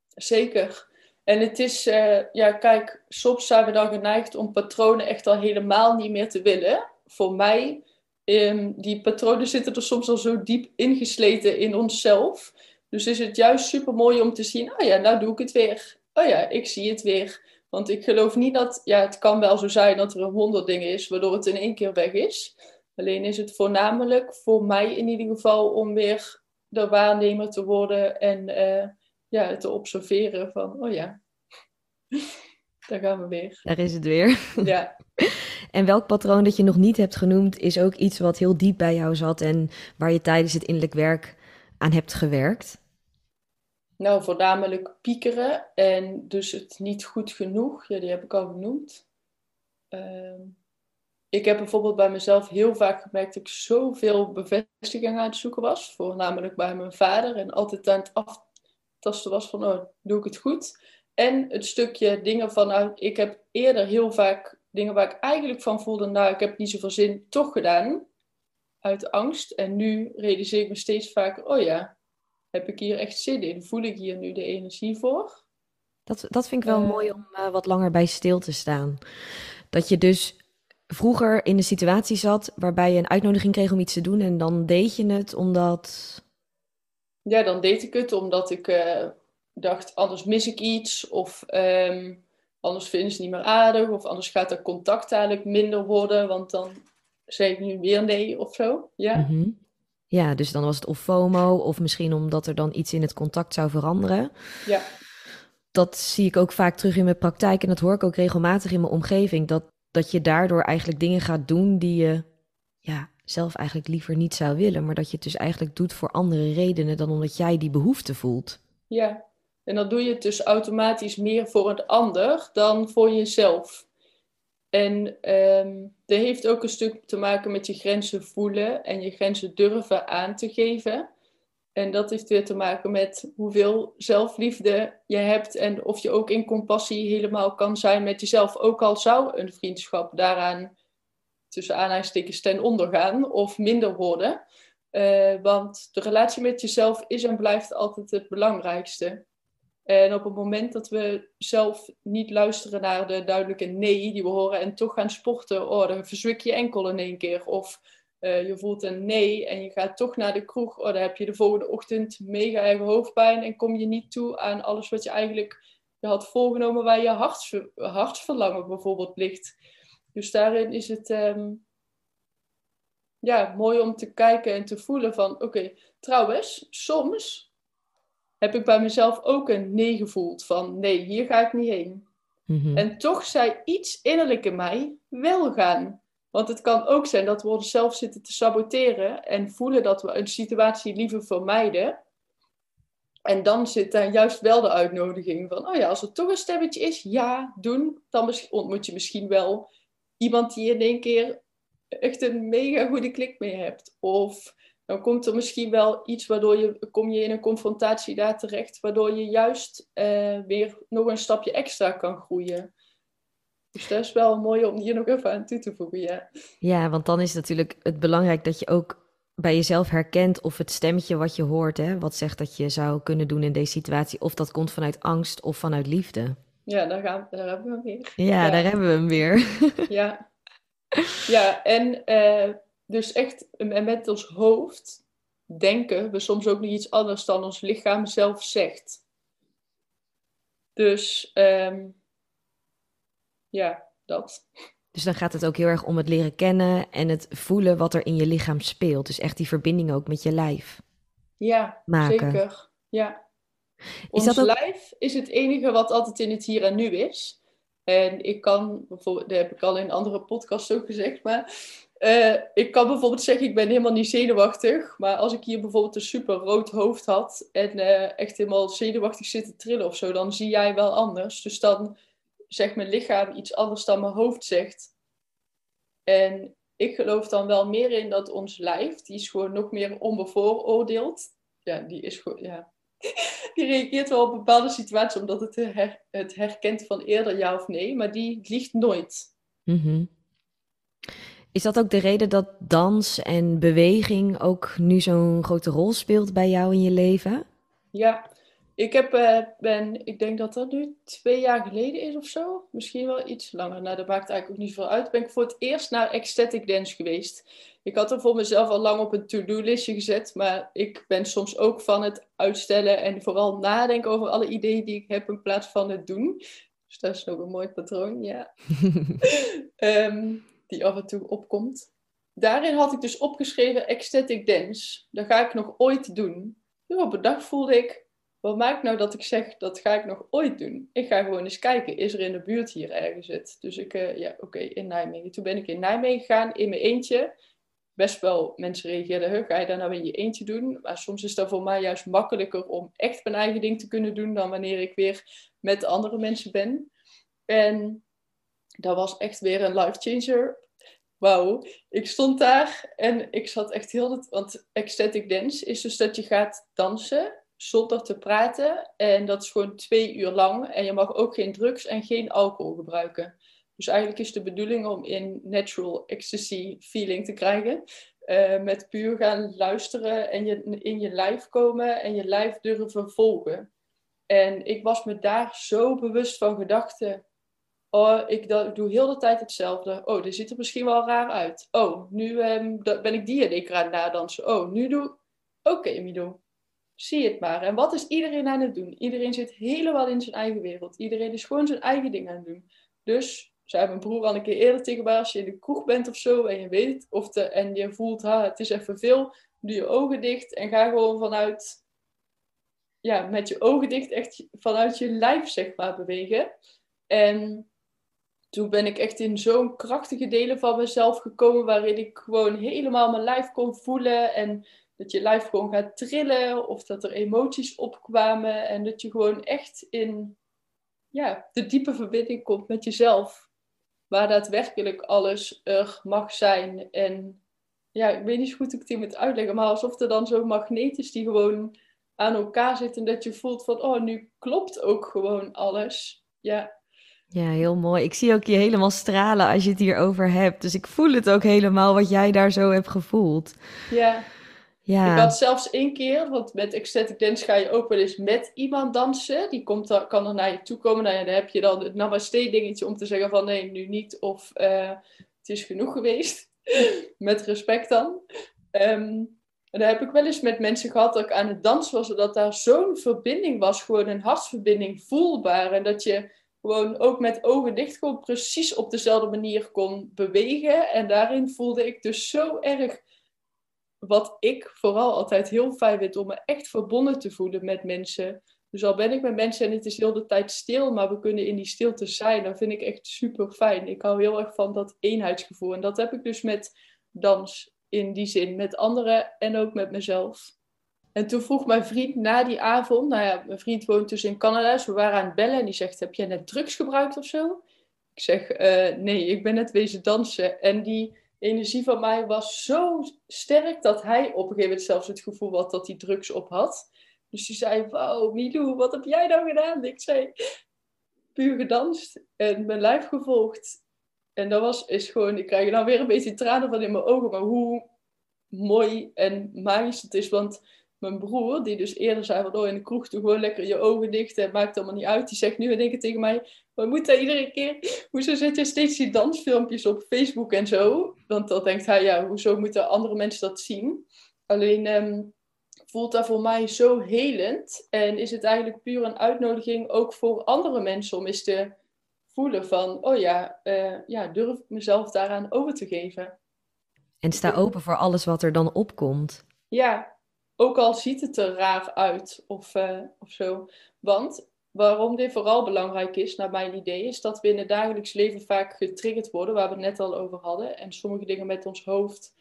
Zeker. En het is, eh, ja, kijk, soms zijn we dan geneigd om patronen echt al helemaal niet meer te willen. Voor mij, ehm, die patronen zitten er soms al zo diep ingesleten in onszelf. Dus is het juist super mooi om te zien, oh ja, nou doe ik het weer. Oh ja, ik zie het weer. Want ik geloof niet dat, ja, het kan wel zo zijn dat er een honderd dingen is, waardoor het in één keer weg is. Alleen is het voornamelijk voor mij in ieder geval om weer de waarnemer te worden en eh, ja, te observeren van, oh ja, daar gaan we weer. Daar is het weer. Ja, <laughs> En welk patroon dat je nog niet hebt genoemd, is ook iets wat heel diep bij jou zat en waar je tijdens het innerlijk werk aan hebt gewerkt. nou voornamelijk piekeren en dus het niet goed genoeg, ja, die heb ik al genoemd. Ehm, ik heb bijvoorbeeld bij mezelf heel vaak gemerkt dat ik zoveel bevestiging aan het zoeken was, voornamelijk bij mijn vader en altijd aan het aftasten was van, oh, doe ik het goed? En het stukje dingen van, nou, ik heb eerder heel vaak dingen waar ik eigenlijk van voelde, nou, ik heb niet zoveel zin, toch gedaan. Uit angst. En nu realiseer ik me steeds vaker, oh ja, heb ik hier echt zin in? Voel ik hier nu de energie voor? Dat, dat vind ik wel Eh. mooi om eh, wat langer bij stil te staan. Dat je dus vroeger in een situatie zat waarbij je een uitnodiging kreeg om iets te doen en dan deed je het omdat. Ja, dan deed ik het omdat ik eh, dacht, anders mis ik iets. Of ehm, anders vinden ze het niet meer aardig. Of anders gaat dat contact eigenlijk minder worden. Want dan zeg ik nu weer nee of zo. Ja, Mhm. Ja, dus dan was het of FOMO of misschien omdat er dan iets in het contact zou veranderen. ja, dat zie ik ook vaak terug in mijn praktijk en dat hoor ik ook regelmatig in mijn omgeving. Dat, dat je daardoor eigenlijk dingen gaat doen die je ja, zelf eigenlijk liever niet zou willen. Maar dat je het dus eigenlijk doet voor andere redenen dan omdat jij die behoefte voelt. ja. En dan doe je het dus automatisch meer voor een ander dan voor jezelf. En ehm dat heeft ook een stuk te maken met je grenzen voelen en je grenzen durven aan te geven. En dat heeft weer te maken met hoeveel zelfliefde je hebt en of je ook in compassie helemaal kan zijn met jezelf. Ook al zou een vriendschap daaraan tussen aanhalingstekens ten onder gaan of minder worden. Eh, want de relatie met jezelf is en blijft altijd het belangrijkste. En op het moment dat we zelf niet luisteren naar de duidelijke nee die we horen en toch gaan sporten, oh, dan verzwik je enkel in één keer. Of eh, je voelt een nee en je gaat toch naar de kroeg, oh, dan heb je de volgende ochtend mega erge hoofdpijn en kom je niet toe aan alles wat je eigenlijk je had voorgenomen waar je hartsverlangen bijvoorbeeld ligt. Dus daarin is het ehm, ja, mooi om te kijken en te voelen van, oké, trouwens, soms heb ik bij mezelf ook een nee gevoeld van, nee, hier ga ik niet heen. Mhm. En toch zei iets innerlijk in mij wel gaan. Want het kan ook zijn dat we onszelf zitten te saboteren en voelen dat we een situatie liever vermijden. En dan zit daar juist wel de uitnodiging van, oh ja, als er toch een stemmetje is, ja, doen. Dan ontmoet je misschien wel iemand die in één keer echt een mega goede klik mee hebt. Of dan komt er misschien wel iets waardoor je, kom je in een confrontatie daar terecht, waardoor je juist eh, weer nog een stapje extra kan groeien. Dus dat is wel mooi om hier nog even aan toe te voegen, ja. Ja, want dan is het natuurlijk het belangrijk dat je ook bij jezelf herkent of het stemmetje wat je hoort, hè, wat zegt dat je zou kunnen doen in deze situatie, of dat komt vanuit angst of vanuit liefde. Ja, daar, gaan, daar hebben we hem weer. Ja, Ja. daar hebben we hem weer. <laughs> Ja, ja en eh, dus echt en met ons hoofd denken we soms ook niet iets anders dan ons lichaam zelf zegt. Dus ehm, ja, dat. Dus dan gaat het ook heel erg om het leren kennen en het voelen wat er in je lichaam speelt. Dus echt die verbinding ook met je lijf Ja, maken. zeker. Ja. Is Ons dat ook- lijf is het enige wat altijd in het hier en nu is. En ik kan, bijvoorbeeld, dat heb ik al in andere podcasts ook gezegd, maar uh, ik kan bijvoorbeeld zeggen, ik ben helemaal niet zenuwachtig. Maar als ik hier bijvoorbeeld een super rood hoofd had en uh, echt helemaal zenuwachtig zit te trillen of zo, dan zie jij wel anders. Dus dan zegt mijn lichaam iets anders dan mijn hoofd zegt. En ik geloof dan wel meer in dat ons lijf, die is gewoon nog meer onbevooroordeeld. Ja, die is gewoon, ja. <laughs> Die reageert wel op bepaalde situaties omdat het, her, het herkent van eerder ja of nee, maar die liegt nooit. Mm Is dat ook de reden dat dans en beweging ook nu zo'n grote rol speelt bij jou in je leven? Ja, ik heb, uh, ben, ik denk dat dat nu twee jaar geleden is of zo. Misschien wel iets langer. Nou, dat maakt eigenlijk ook niet veel uit. Ben ik voor het eerst naar ecstatic dance geweest. Ik had er voor mezelf al lang op een to-do-listje gezet. Maar ik ben soms ook van het uitstellen en vooral nadenken over alle ideeën die ik heb in plaats van het doen. Dus dat is ook een mooi patroon, ja. um, <laughs> die af en toe opkomt. Daarin had ik dus opgeschreven ecstatic dance. Dat ga ik nog ooit doen. Dus op een dag voelde ik, wat maakt nou dat ik zeg, dat ga ik nog ooit doen? Ik ga gewoon eens kijken, is er in de buurt hier ergens het? Dus ik, uh, ja, oké, in Nijmegen. Toen ben ik in Nijmegen gegaan, in mijn eentje. Best wel, mensen reageerden, ga je daar nou in je eentje doen? Maar soms is dat voor mij juist makkelijker om echt mijn eigen ding te kunnen doen, dan wanneer ik weer met andere mensen ben. En dat was echt weer een life changer. Wauw, ik stond daar en ik zat echt heel... Want ecstatic dance is dus dat je gaat dansen zonder te praten. En dat is gewoon twee uur lang. En je mag ook geen drugs en geen alcohol gebruiken. Dus eigenlijk is de bedoeling om in natural ecstasy feeling te krijgen. Uh, met puur gaan luisteren en je, in je lijf komen en je lijf durven volgen. En ik was me daar zo bewust van gedachten. Oh, ik, doe heel de tijd hetzelfde. Oh, dit ziet er misschien wel raar uit. Oh, nu um, ben ik die en ik aan nadansen. Oh, nu doe... Oké, okay, Mido zie het maar. En wat is iedereen aan het doen? Iedereen zit helemaal in zijn eigen wereld. Iedereen is gewoon zijn eigen ding aan het doen. Dus, zei mijn broer al een keer eerder tegen mij, als je in de kroeg bent of zo en je weet of de, en je voelt, ha, het is even veel, doe je ogen dicht en ga gewoon vanuit, ja, met je ogen dicht echt vanuit je lijf, zeg maar, bewegen. En toen ben ik echt in zo'n krachtige delen van mezelf gekomen, waarin ik gewoon helemaal mijn lijf kon voelen en dat je lijf gewoon gaat trillen of dat er emoties opkwamen en dat je gewoon echt in ja, de diepe verbinding komt met jezelf. Waar daadwerkelijk alles er mag zijn. En ja, ik weet niet zo goed hoe ik het hier moet uitleggen, maar alsof er dan zo'n magneet is die gewoon aan elkaar zit en dat je voelt van, oh, nu klopt ook gewoon alles. Ja. Ja, heel mooi. Ik zie ook je helemaal stralen als je het hierover hebt. Dus ik voel het ook helemaal wat jij daar zo hebt gevoeld. Ja. Ja. Ik had zelfs één keer, want met ecstatic dance ga je ook wel eens met iemand dansen. Die komt dan, kan dan naar je toe komen. Nou dan heb je dan het namaste dingetje om te zeggen van nee, nu niet. Of uh, het is genoeg geweest. <laughs> met respect dan. Um, en dan heb ik wel eens met mensen gehad dat ik aan het dansen was. Dat daar zo'n verbinding was. Gewoon een hartsverbinding voelbaar. En dat je gewoon ook met ogen dicht gewoon precies op dezelfde manier kon bewegen. En daarin voelde ik dus zo erg wat ik vooral altijd heel fijn vind om me echt verbonden te voelen met mensen. Dus al ben ik met mensen en het is heel de tijd stil, maar we kunnen in die stilte zijn, dan vind ik echt super fijn. Ik hou heel erg van dat eenheidsgevoel. En dat heb ik dus met dans in die zin, met anderen en ook met mezelf. En toen vroeg mijn vriend na die avond, nou ja, mijn vriend woont dus in Canada, dus we waren aan het bellen en die zegt, heb jij net drugs gebruikt of zo? Ik zeg, uh, nee, ik ben net wezen dansen. En die energie van mij was zo sterk dat hij op een gegeven moment zelfs het gevoel had dat hij drugs op had. Dus die zei, wauw, Milou, wat heb jij nou gedaan? Ik zei, puur gedanst en mijn lijf gevolgd. En dat was, is gewoon, ik krijg nou weer een beetje tranen van in mijn ogen, maar hoe mooi en magisch het is. Want mijn broer, die dus eerder zei van, oh, in de kroeg doe gewoon lekker je ogen dicht en maakt allemaal niet uit. Die zegt nu in één keer tegen mij, we moeten iedere keer, hoezo zet je steeds die dansfilmpjes op Facebook en zo? Want dan denkt hij, ja, hoezo moeten andere mensen dat zien? Alleen um, voelt dat voor mij zo helend en is het eigenlijk puur een uitnodiging ook voor andere mensen om eens te voelen van, oh ja, uh, ja durf ik mezelf daaraan over te geven. En sta open voor alles wat er dan opkomt. Ja, ook al ziet het er raar uit of, uh, zo. Want waarom dit vooral belangrijk is, naar mijn idee, is dat we in het dagelijks leven vaak getriggerd worden, waar we het net al over hadden. En sommige dingen met ons hoofd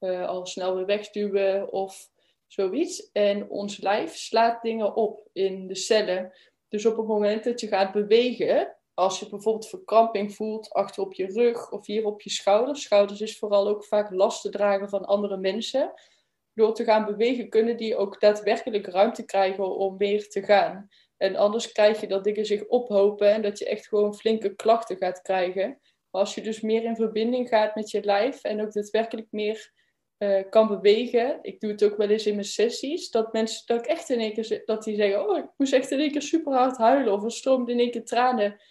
uh, al snel weer wegstuwen of zoiets. En ons lijf slaat dingen op in de cellen. Dus op het moment dat je gaat bewegen, als je bijvoorbeeld verkramping voelt achter op je rug of hier op je schouders. Schouders is vooral ook vaak last te dragen van andere mensen. Door te gaan bewegen kunnen die ook daadwerkelijk ruimte krijgen om weer te gaan. En anders krijg je dat dingen zich ophopen en dat je echt gewoon flinke klachten gaat krijgen. Maar als je dus meer in verbinding gaat met je lijf en ook daadwerkelijk meer uh, kan bewegen. Ik doe het ook wel eens in mijn sessies. Dat mensen dat ik echt in één keer dat die zeggen: Oh, ik moest echt in één keer super hard huilen. Of er stroomt in één keer tranen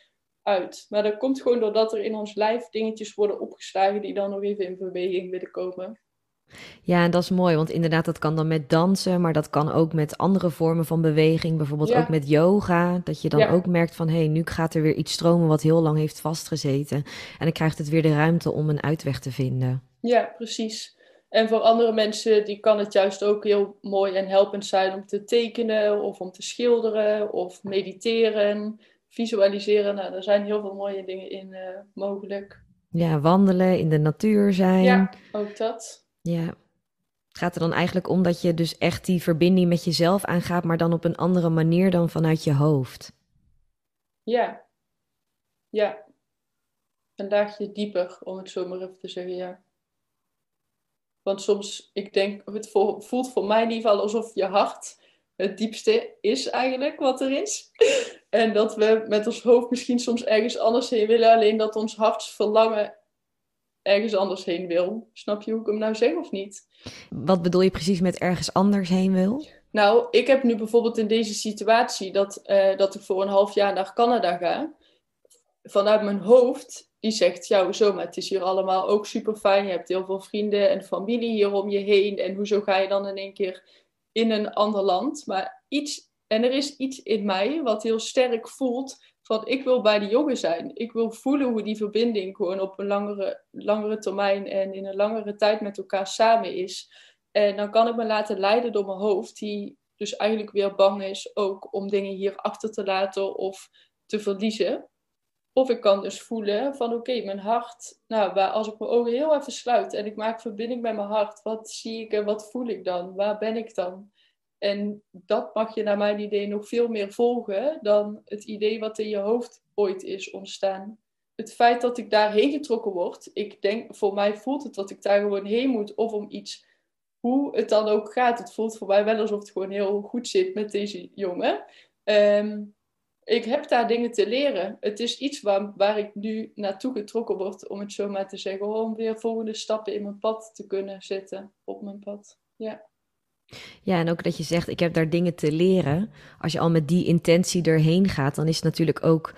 uit. Maar dat komt gewoon doordat er in ons lijf dingetjes worden opgeslagen die dan nog even in beweging willen komen. Ja, en dat is mooi, want inderdaad, dat kan dan met dansen, maar dat kan ook met andere vormen van beweging, bijvoorbeeld ook met yoga. Dat je dan ook merkt van, hé, hey, nu gaat er weer iets stromen wat heel lang heeft vastgezeten. En dan krijgt het weer de ruimte om een uitweg te vinden. Ja, precies. En voor andere mensen die kan het juist ook heel mooi en helpend zijn om te tekenen of om te schilderen of mediteren, visualiseren. Nou, er zijn heel veel mooie dingen in uh, mogelijk. Ja, wandelen, in de natuur zijn. Ja, ook dat. Ja. Het gaat er dan eigenlijk om dat je dus echt die verbinding met jezelf aangaat, maar dan op een andere manier dan vanuit je hoofd. Ja. Ja. Een laagje dieper, om het zo maar even te zeggen, ja. Want soms, ik denk, het voelt voor mij in ieder geval alsof je hart het diepste is eigenlijk wat er is. <laughs> En dat we met ons hoofd misschien soms ergens anders heen willen, alleen dat ons hartsverlangen ergens anders heen wil. Snap je hoe ik hem nou zeg of niet? Wat bedoel je precies met ergens anders heen wil? Nou, ik heb nu bijvoorbeeld in deze situatie dat, uh, dat ik voor een half jaar naar Canada ga. Vanuit mijn hoofd die zegt, ja, hoezo, maar het is hier allemaal ook super fijn. Je hebt heel veel vrienden en familie hier om je heen. En hoezo ga je dan in één keer in een ander land? Maar iets, en er is iets in mij wat heel sterk voelt van, ik wil bij die jongen zijn. Ik wil voelen hoe die verbinding gewoon op een langere, langere termijn en in een langere tijd met elkaar samen is. En dan kan ik me laten leiden door mijn hoofd, die dus eigenlijk weer bang is ook om dingen hier achter te laten of te verliezen. Of ik kan dus voelen van oké, mijn hart, nou, waar, als ik mijn ogen heel even sluit en ik maak verbinding met mijn hart, wat zie ik en wat voel ik dan? Waar ben ik dan? En dat mag je naar mijn idee nog veel meer volgen dan het idee wat in je hoofd ooit is ontstaan. Het feit dat ik daarheen getrokken word, ik denk, voor mij voelt het dat ik daar gewoon heen moet of om iets, hoe het dan ook gaat. Het voelt voor mij wel alsof het gewoon heel goed zit met deze jongen. Um, ik heb daar dingen te leren. Het is iets waar, waar ik nu naartoe getrokken word, om het zo maar te zeggen, om weer volgende stappen in mijn pad te kunnen zetten, op mijn pad. Ja. Ja, en ook dat je zegt, ik heb daar dingen te leren. Als je al met die intentie erheen gaat, dan is het natuurlijk ook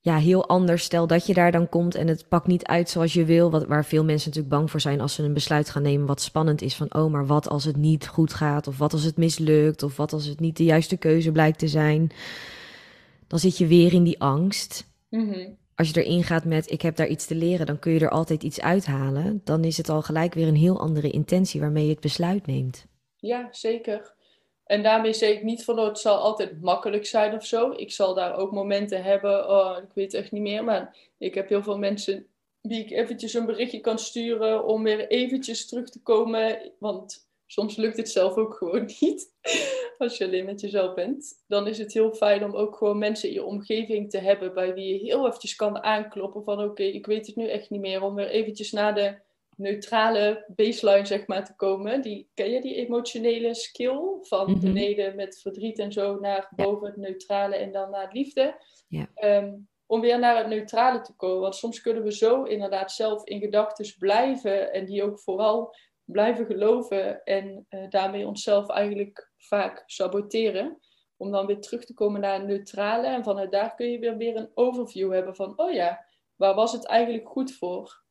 ja, heel anders. Stel dat je daar dan komt en het pakt niet uit zoals je wil. Wat, waar veel mensen natuurlijk bang voor zijn als ze een besluit gaan nemen wat spannend is. Van, oh, maar wat als het niet goed gaat? Of wat als het mislukt? Of wat als het niet de juiste keuze blijkt te zijn? dan zit je weer in die angst. Mhm. Als je erin gaat met ik heb daar iets te leren, dan kun je er altijd iets uithalen. Dan is het al gelijk weer een heel andere intentie waarmee je het besluit neemt. Ja, zeker. En daarmee zeg ik niet van oh, het zal altijd makkelijk zijn of zo. Ik zal daar ook momenten hebben, oh, ik weet echt niet meer. Maar ik heb heel veel mensen die ik eventjes een berichtje kan sturen om weer eventjes terug te komen. Want soms lukt het zelf ook gewoon <laughs> niet. Als je alleen met jezelf bent. Dan is het heel fijn om ook gewoon mensen in je omgeving te hebben bij wie je heel eventjes kan aankloppen van oké, ik weet het nu echt niet meer. Om weer eventjes naar de neutrale baseline zeg maar te komen. Die, ken je die emotionele skill? Van mhm. beneden met verdriet en zo naar boven het neutrale en dan naar liefde. Ja. Ehm, om weer naar het neutrale te komen. Want soms kunnen we zo inderdaad zelf in gedachten blijven en die ook vooral blijven geloven en uh, daarmee onszelf eigenlijk vaak saboteren. Om dan weer terug te komen naar een neutrale. En vanuit daar kun je weer, weer een overview hebben van, oh ja, waar was het eigenlijk goed voor?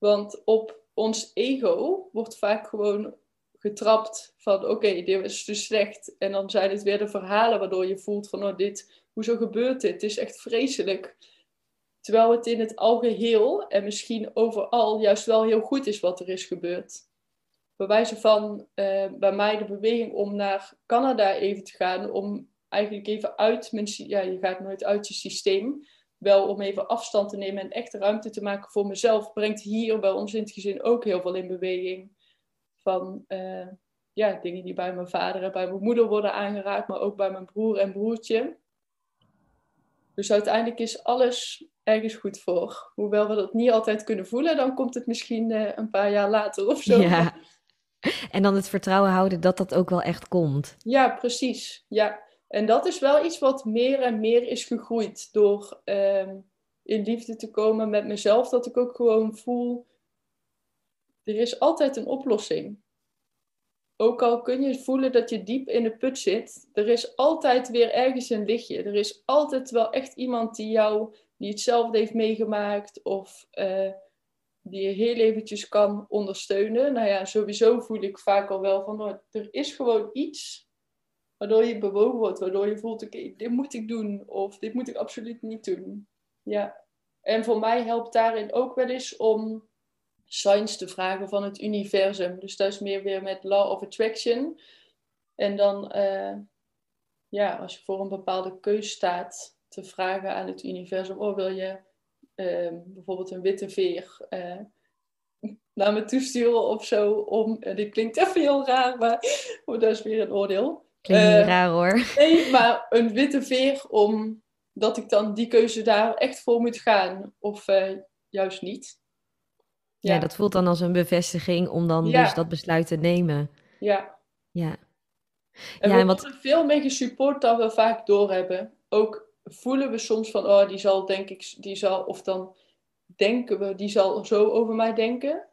Want op ons ego wordt vaak gewoon getrapt van, oké, dit is dus slecht. En dan zijn het weer de verhalen waardoor je voelt van, oh dit, hoezo gebeurt dit? Het is echt vreselijk. Terwijl het in het algeheel en misschien overal juist wel heel goed is wat er is gebeurd. Bij wijze van uh, bij mij de beweging om naar Canada even te gaan, om eigenlijk even uit mijn... Ja, je gaat nooit uit je systeem. Wel om even afstand te nemen en echt ruimte te maken voor mezelf, brengt hier bij ons in het gezin ook heel veel in beweging. Van uh, ja, dingen die bij mijn vader en bij mijn moeder worden aangeraakt, maar ook bij mijn broer en broertje. Dus uiteindelijk is alles ergens goed voor. Hoewel we dat niet altijd kunnen voelen, dan komt het misschien uh, een paar jaar later of zo. Ja. En dan het vertrouwen houden dat dat ook wel echt komt. Ja, precies. Ja. En dat is wel iets wat meer en meer is gegroeid door uh, in liefde te komen met mezelf. Dat ik ook gewoon voel, er is altijd een oplossing. Ook al kun je voelen dat je diep in de put zit, er is altijd weer ergens een lichtje. Er is altijd wel echt iemand die jou, die hetzelfde heeft meegemaakt of uh, die je heel eventjes kan ondersteunen. Nou ja, sowieso voel ik vaak al wel van, oh, er is gewoon iets waardoor je bewogen wordt, waardoor je voelt, oké, dit moet ik doen of dit moet ik absoluut niet doen. Ja. En voor mij helpt daarin ook wel eens om signs te vragen van het universum. Dus dat is meer weer met law of attraction. En dan, uh, ja, als je voor een bepaalde keus staat, te vragen aan het universum, oh, wil je uh, bijvoorbeeld een witte veer uh, naar me toesturen of zo, om, dit klinkt even heel raar, maar <laughs> dat is weer een oordeel. Klinkt niet raar hoor. Nee, <laughs> maar een witte veer, omdat ik dan die keuze daar echt voor moet gaan, of juist niet. Ja. dat voelt dan als een bevestiging om dan dus dat besluit te nemen. Ja. Ja. En ja, we wat... worden veel meer gesupport dan we vaak doorhebben. Ook voelen we soms van, oh, die zal denk ik, die zal, of dan denken we, die zal zo over mij denken.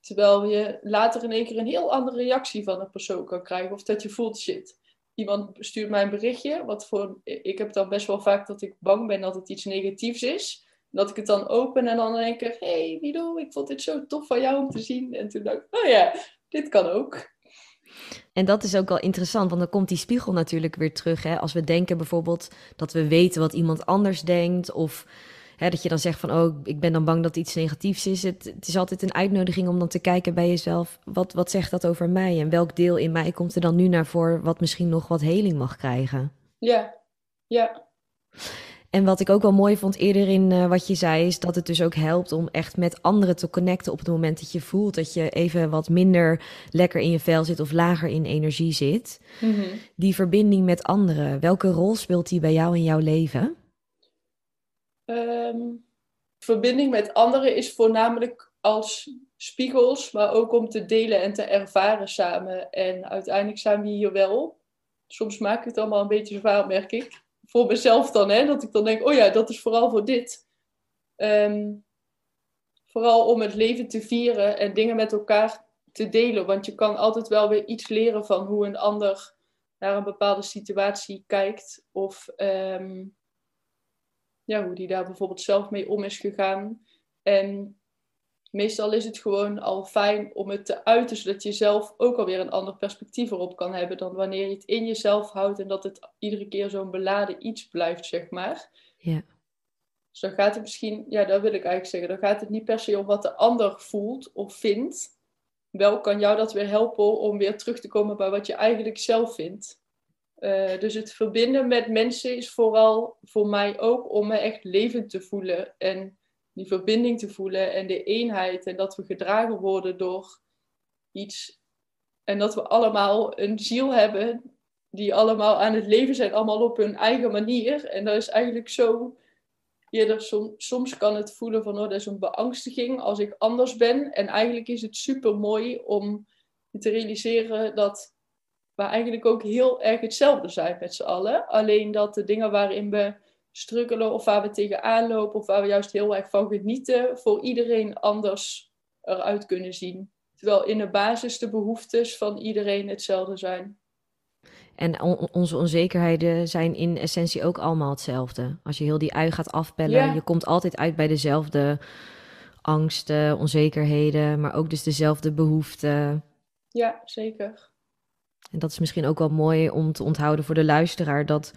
Terwijl je later in één keer een heel andere reactie van een persoon kan krijgen. Of dat je voelt, shit, iemand stuurt mij een berichtje. Wat voor, ik heb dan best wel vaak dat ik bang ben dat het iets negatiefs is dat ik het dan open en dan denk ik, hey Mido, ik vond dit zo tof van jou om te zien. En toen dacht ik, oh ja, dit kan ook. En dat is ook wel interessant, want dan komt die spiegel natuurlijk weer terug. Hè? Als we denken bijvoorbeeld dat we weten wat iemand anders denkt, of hè, dat je dan zegt van, oh, ik ben dan bang dat iets negatiefs is. Het, het, is altijd een uitnodiging om dan te kijken bij jezelf, wat, wat zegt dat over mij? En welk deel in mij komt er dan nu naar voor, wat misschien nog wat heling mag krijgen? Ja, ja. En wat ik ook wel mooi vond eerder in uh, wat je zei, is dat het dus ook helpt om echt met anderen te connecten op het moment dat je voelt dat je even wat minder lekker in je vel zit of lager in energie zit. Mm -hmm. Die verbinding met anderen, welke rol speelt die bij jou in jouw leven? Um, verbinding met anderen is voornamelijk als spiegels, maar ook om te delen en te ervaren samen. En uiteindelijk zijn we hier wel. Soms maak ik het allemaal een beetje zwaar, merk ik voor mezelf dan, hè, dat ik dan denk, oh ja, dat is vooral voor dit. Um, vooral om het leven te vieren en dingen met elkaar te delen. Want je kan altijd wel weer iets leren van hoe een ander naar een bepaalde situatie kijkt. Of um, ja, hoe die daar bijvoorbeeld zelf mee om is gegaan. En meestal is het gewoon al fijn om het te uiten, zodat je zelf ook alweer een ander perspectief erop kan hebben dan wanneer je het in jezelf houdt en dat het iedere keer zo'n beladen iets blijft, zeg maar. Ja. Dus dan gaat het misschien, ja, dat wil ik eigenlijk zeggen, dan gaat het niet per se om wat de ander voelt of vindt. Wel kan jou dat weer helpen om weer terug te komen bij wat je eigenlijk zelf vindt. Uh, dus het verbinden met mensen is vooral voor mij ook om me echt levend te voelen en die verbinding te voelen en de eenheid en dat we gedragen worden door iets en dat we allemaal een ziel hebben die allemaal aan het leven zijn, allemaal op hun eigen manier. En dat is eigenlijk zo eerder soms kan het voelen van oh, dat is een beangstiging als ik anders ben. En eigenlijk is het super mooi om te realiseren dat we eigenlijk ook heel erg hetzelfde zijn met z'n allen. Alleen dat de dingen waarin we struggelen of waar we tegenaan lopen of waar we juist heel erg van genieten, voor iedereen anders eruit kunnen zien. Terwijl in de basis de behoeftes van iedereen hetzelfde zijn. En onze onzekerheden zijn in essentie ook allemaal hetzelfde. Als je heel die ui gaat afpellen, je komt altijd uit bij dezelfde angsten, onzekerheden, maar ook dus dezelfde behoeften. Ja, zeker. En dat is misschien ook wel mooi om te onthouden voor de luisteraar, dat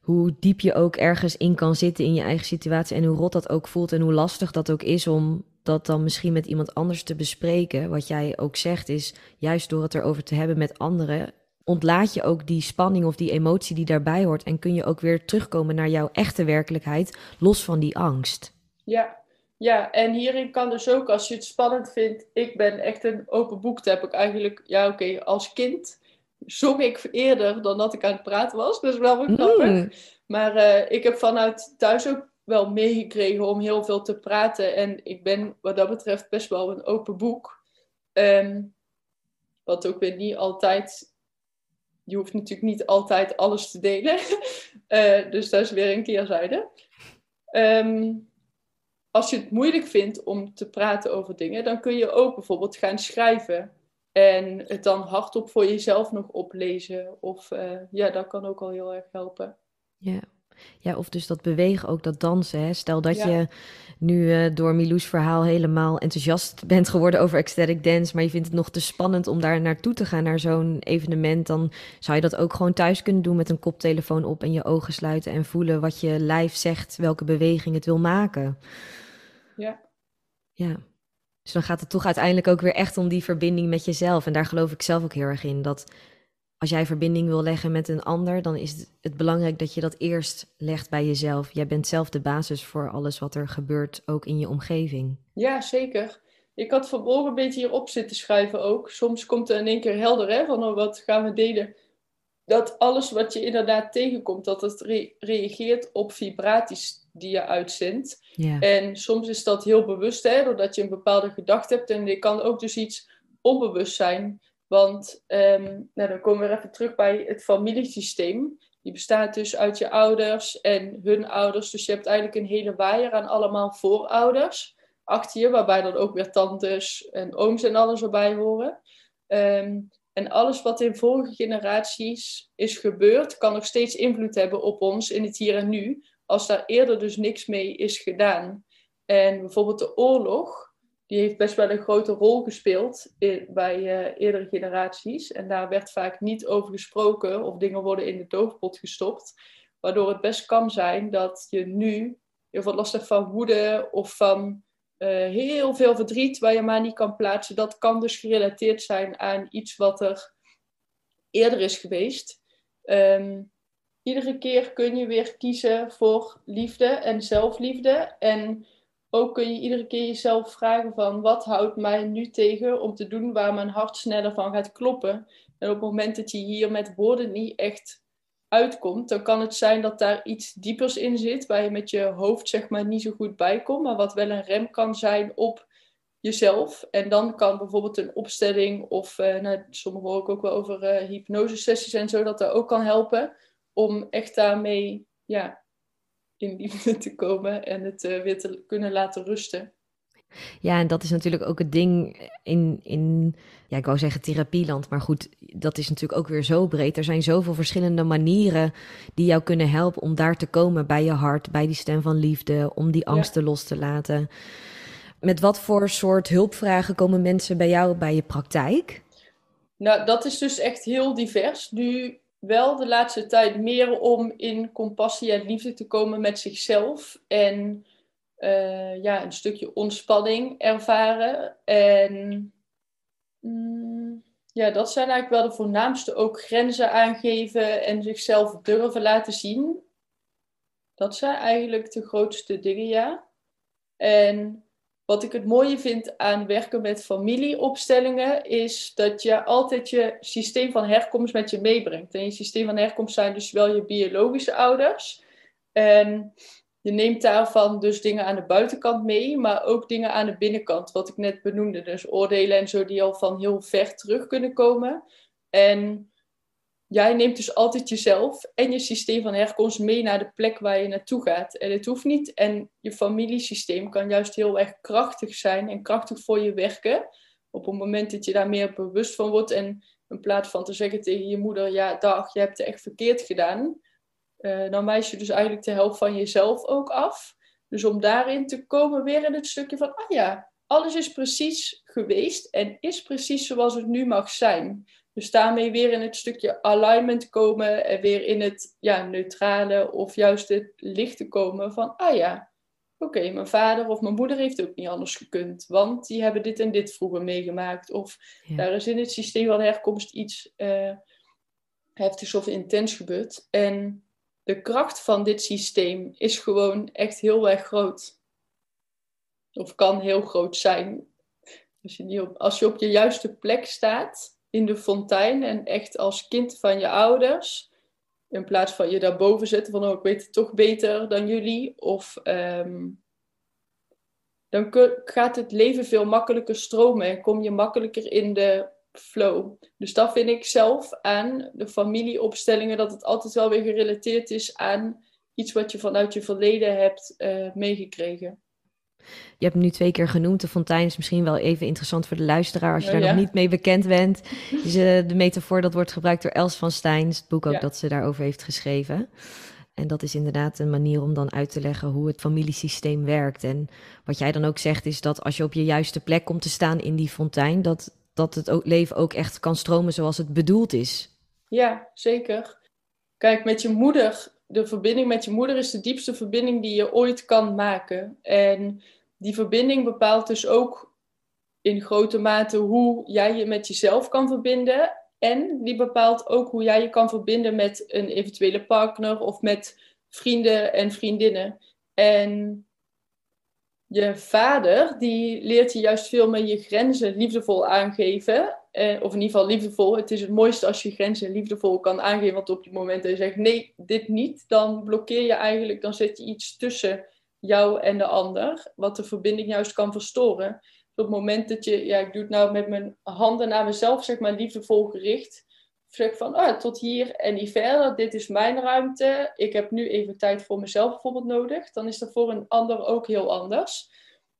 hoe diep je ook ergens in kan zitten in je eigen situatie en hoe rot dat ook voelt en hoe lastig dat ook is om dat dan misschien met iemand anders te bespreken. Wat jij ook zegt is, juist door het erover te hebben met anderen, ontlaat je ook die spanning of die emotie die daarbij hoort. En kun je ook weer terugkomen naar jouw echte werkelijkheid, los van die angst. Ja, ja, en hierin kan dus ook, als je het spannend vindt, ik ben echt een open boek. Dat heb ik eigenlijk, ja oké, als kind zong ik eerder dan dat ik aan het praten was. Dat is wel wat grappig. Mm. Maar uh, ik heb vanuit thuis ook wel meegekregen om heel veel te praten. En ik ben wat dat betreft best wel een open boek. Um, wat ook weer niet altijd. Je hoeft natuurlijk niet altijd alles te delen. uh, <laughs> dus dat is weer een keerzijde. Um, als je het moeilijk vindt om te praten over dingen, dan kun je ook bijvoorbeeld gaan schrijven. En het dan hardop voor jezelf nog oplezen. Of uh, ja, dat kan ook al heel erg helpen. Ja. Ja, of dus dat bewegen, ook dat dansen. Hè? Stel dat je nu uh, door Milou's verhaal helemaal enthousiast bent geworden over ecstatic dance, maar je vindt het nog te spannend om daar naartoe te gaan, naar zo'n evenement, dan zou je dat ook gewoon thuis kunnen doen met een koptelefoon op en je ogen sluiten en voelen wat je lijf zegt, welke beweging het wil maken. Ja. Ja. Dus dan gaat het toch uiteindelijk ook weer echt om die verbinding met jezelf. En daar geloof ik zelf ook heel erg in. Dat als jij verbinding wil leggen met een ander, dan is het, belangrijk dat je dat eerst legt bij jezelf. Jij bent zelf de basis voor alles wat er gebeurt, ook in je omgeving. Ja, zeker. Ik had vanmorgen een beetje hierop zitten schrijven ook. Soms komt er in één keer helder hè, van oh, wat gaan we delen. Dat alles wat je inderdaad tegenkomt, dat het reageert op vibraties die je uitzendt. En soms is dat heel bewust, hè, doordat je een bepaalde gedachte hebt. En dit kan ook dus iets onbewust zijn. Want um, nou, dan komen we even terug bij het familiesysteem. Die bestaat dus uit je ouders en hun ouders. Dus je hebt eigenlijk een hele waaier aan allemaal voorouders achter je, waarbij dan ook weer tantes en ooms en alles erbij horen. Um, en alles wat in vorige generaties is gebeurd, kan nog steeds invloed hebben op ons in het hier en nu, als daar eerder dus niks mee is gedaan. En bijvoorbeeld de oorlog, die heeft best wel een grote rol gespeeld bij uh, eerdere generaties. En daar werd vaak niet over gesproken of dingen worden in de doofpot gestopt. Waardoor het best kan zijn dat je nu heel veel last hebt van woede of van uh, heel veel verdriet waar je maar niet kan plaatsen. Dat kan dus gerelateerd zijn aan iets wat er eerder is geweest. Um, iedere keer kun je weer kiezen voor liefde en zelfliefde. En ook kun je iedere keer jezelf vragen van wat houdt mij nu tegen om te doen waar mijn hart sneller van gaat kloppen. En op het moment dat je hier met woorden niet echt uitkomt, dan kan het zijn dat daar iets diepers in zit, waar je met je hoofd zeg maar niet zo goed bij komt, maar wat wel een rem kan zijn op jezelf. En dan kan bijvoorbeeld een opstelling of, uh, nou, sommigen hoor ik ook wel over uh, hypnosesessies en zo, dat dat ook kan helpen om echt daarmee ja, in liefde te komen en het uh, weer te kunnen laten rusten. Ja, en dat is natuurlijk ook het ding in, in, ja, ik wou zeggen therapieland, maar goed, dat is natuurlijk ook weer zo breed. Er zijn zoveel verschillende manieren die jou kunnen helpen om daar te komen bij je hart, bij die stem van liefde, om die angsten los te laten. Met wat voor soort hulpvragen komen mensen bij jou bij je praktijk? Nou, dat is dus echt heel divers. Nu wel de laatste tijd meer om in compassie en liefde te komen met zichzelf. En uh, ja, een stukje ontspanning ervaren. En mm, ja, dat zijn eigenlijk wel de voornaamste. Ook grenzen aangeven en zichzelf durven laten zien. Dat zijn eigenlijk de grootste dingen, ja. En wat ik het mooie vind aan werken met familieopstellingen, is dat je altijd je systeem van herkomst met je meebrengt. En je systeem van herkomst zijn dus wel je biologische ouders. En je neemt daarvan dus dingen aan de buitenkant mee, maar ook dingen aan de binnenkant, wat ik net benoemde. Dus oordelen en zo die al van heel ver terug kunnen komen. En jij neemt dus altijd jezelf en je systeem van herkomst mee naar de plek waar je naartoe gaat. En het hoeft niet. En je familiesysteem kan juist heel erg krachtig zijn en krachtig voor je werken. Op het moment dat je daar meer bewust van wordt. En in plaats van te zeggen tegen je moeder: Ja, dag, je hebt het echt verkeerd gedaan. Uh, dan wijs je dus eigenlijk de helft van jezelf ook af. Dus om daarin te komen, weer in het stukje van: Ah ja, alles is precies geweest en is precies zoals het nu mag zijn. Dus daarmee weer in het stukje alignment komen en weer in het ja, neutrale of juist het lichte komen van, ah ja, oké, mijn vader of mijn moeder heeft ook niet anders gekund, want die hebben dit en dit vroeger meegemaakt. Of daar is in het systeem van herkomst iets uh, heftigs of intens gebeurt. En de kracht van dit systeem is gewoon echt heel erg groot. Of kan heel groot zijn. Als je, niet op, als je op je juiste plek staat in de fontein en echt als kind van je ouders, in plaats van je daarboven zetten van oh, ik weet het toch beter dan jullie, of ehm, dan gaat het leven veel makkelijker stromen en kom je makkelijker in de flow. Dus dat vind ik zelf aan de familieopstellingen, dat het altijd wel weer gerelateerd is aan iets wat je vanuit je verleden hebt uh, meegekregen. Je hebt hem nu twee keer genoemd. De fontein is misschien wel even interessant voor de luisteraar als je daar nog niet mee bekend bent. Dus, uh, de metafoor dat wordt gebruikt door Els van Steins, het boek ook dat ze daarover heeft geschreven. En dat is inderdaad een manier om dan uit te leggen hoe het familiesysteem werkt. En wat jij dan ook zegt is dat als je op je juiste plek komt te staan in die fontein, dat, dat het ook, leven ook echt kan stromen zoals het bedoeld is. Ja, zeker. Kijk, met je moeder, de verbinding met je moeder is de diepste verbinding die je ooit kan maken. En die verbinding bepaalt dus ook in grote mate hoe jij je met jezelf kan verbinden. En die bepaalt ook hoe jij je kan verbinden met een eventuele partner of met vrienden en vriendinnen. En je vader, die leert je juist veel meer je grenzen liefdevol aangeven. Eh, of in ieder geval liefdevol. Het is het mooiste als je grenzen liefdevol kan aangeven. Want op het moment dat je zegt nee, dit niet, dan blokkeer je eigenlijk, dan zet je iets tussen jou en de ander. Wat de verbinding juist kan verstoren. op het moment dat je, ja, ik doe het nou met mijn handen naar mezelf, zeg maar liefdevol gericht. Zeg van, ah, tot hier en niet verder. Dit is mijn ruimte. Ik heb nu even tijd voor mezelf bijvoorbeeld nodig. Dan is dat voor een ander ook heel anders.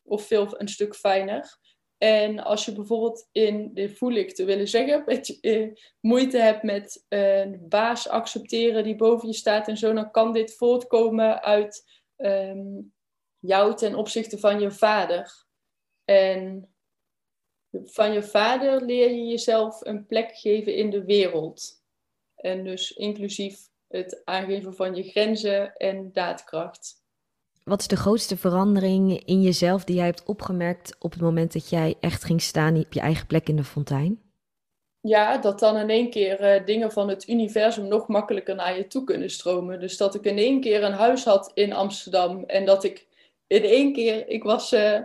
Of veel een stuk fijner. En als je bijvoorbeeld in, dit voel ik te willen zeggen, met, eh, moeite hebt met een baas accepteren die boven je staat en zo, dan kan dit voortkomen uit um, jou ten opzichte van je vader. En van je vader leer je jezelf een plek geven in de wereld. En dus inclusief het aangeven van je grenzen en daadkracht. Wat is de grootste verandering in jezelf die jij hebt opgemerkt op het moment dat jij echt ging staan op je eigen plek in de fontein? Ja, dat dan in één keer uh, dingen van het universum nog makkelijker naar je toe kunnen stromen. Dus dat ik in één keer een huis had in Amsterdam en dat ik in één keer, ik was, uh,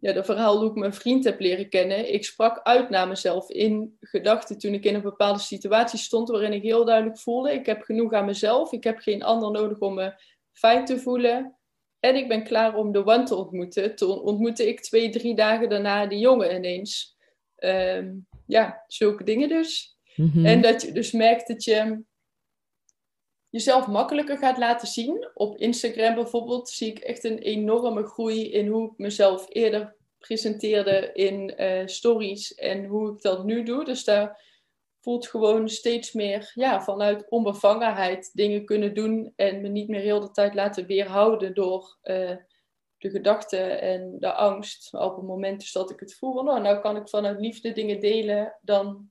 ja, de verhaal hoe ik mijn vriend heb leren kennen. Ik sprak uit naar mezelf in gedachten toen ik in een bepaalde situatie stond waarin ik heel duidelijk voelde, ik heb genoeg aan mezelf, ik heb geen ander nodig om me fijn te voelen. En ik ben klaar om de one te ontmoeten. Toen ontmoette ik twee, drie dagen daarna die jongen ineens. Um, ja, zulke dingen dus. Mhm. En dat je dus merkt dat je jezelf makkelijker gaat laten zien. Op Instagram bijvoorbeeld zie ik echt een enorme groei in hoe ik mezelf eerder presenteerde in uh, stories en hoe ik dat nu doe. Dus daar voelt gewoon steeds meer ja, vanuit onbevangenheid dingen kunnen doen en me niet meer heel de tijd laten weerhouden door uh, de gedachten en de angst. Maar op het moment dus dat ik het voel, nou, nou kan ik vanuit liefde dingen delen, dan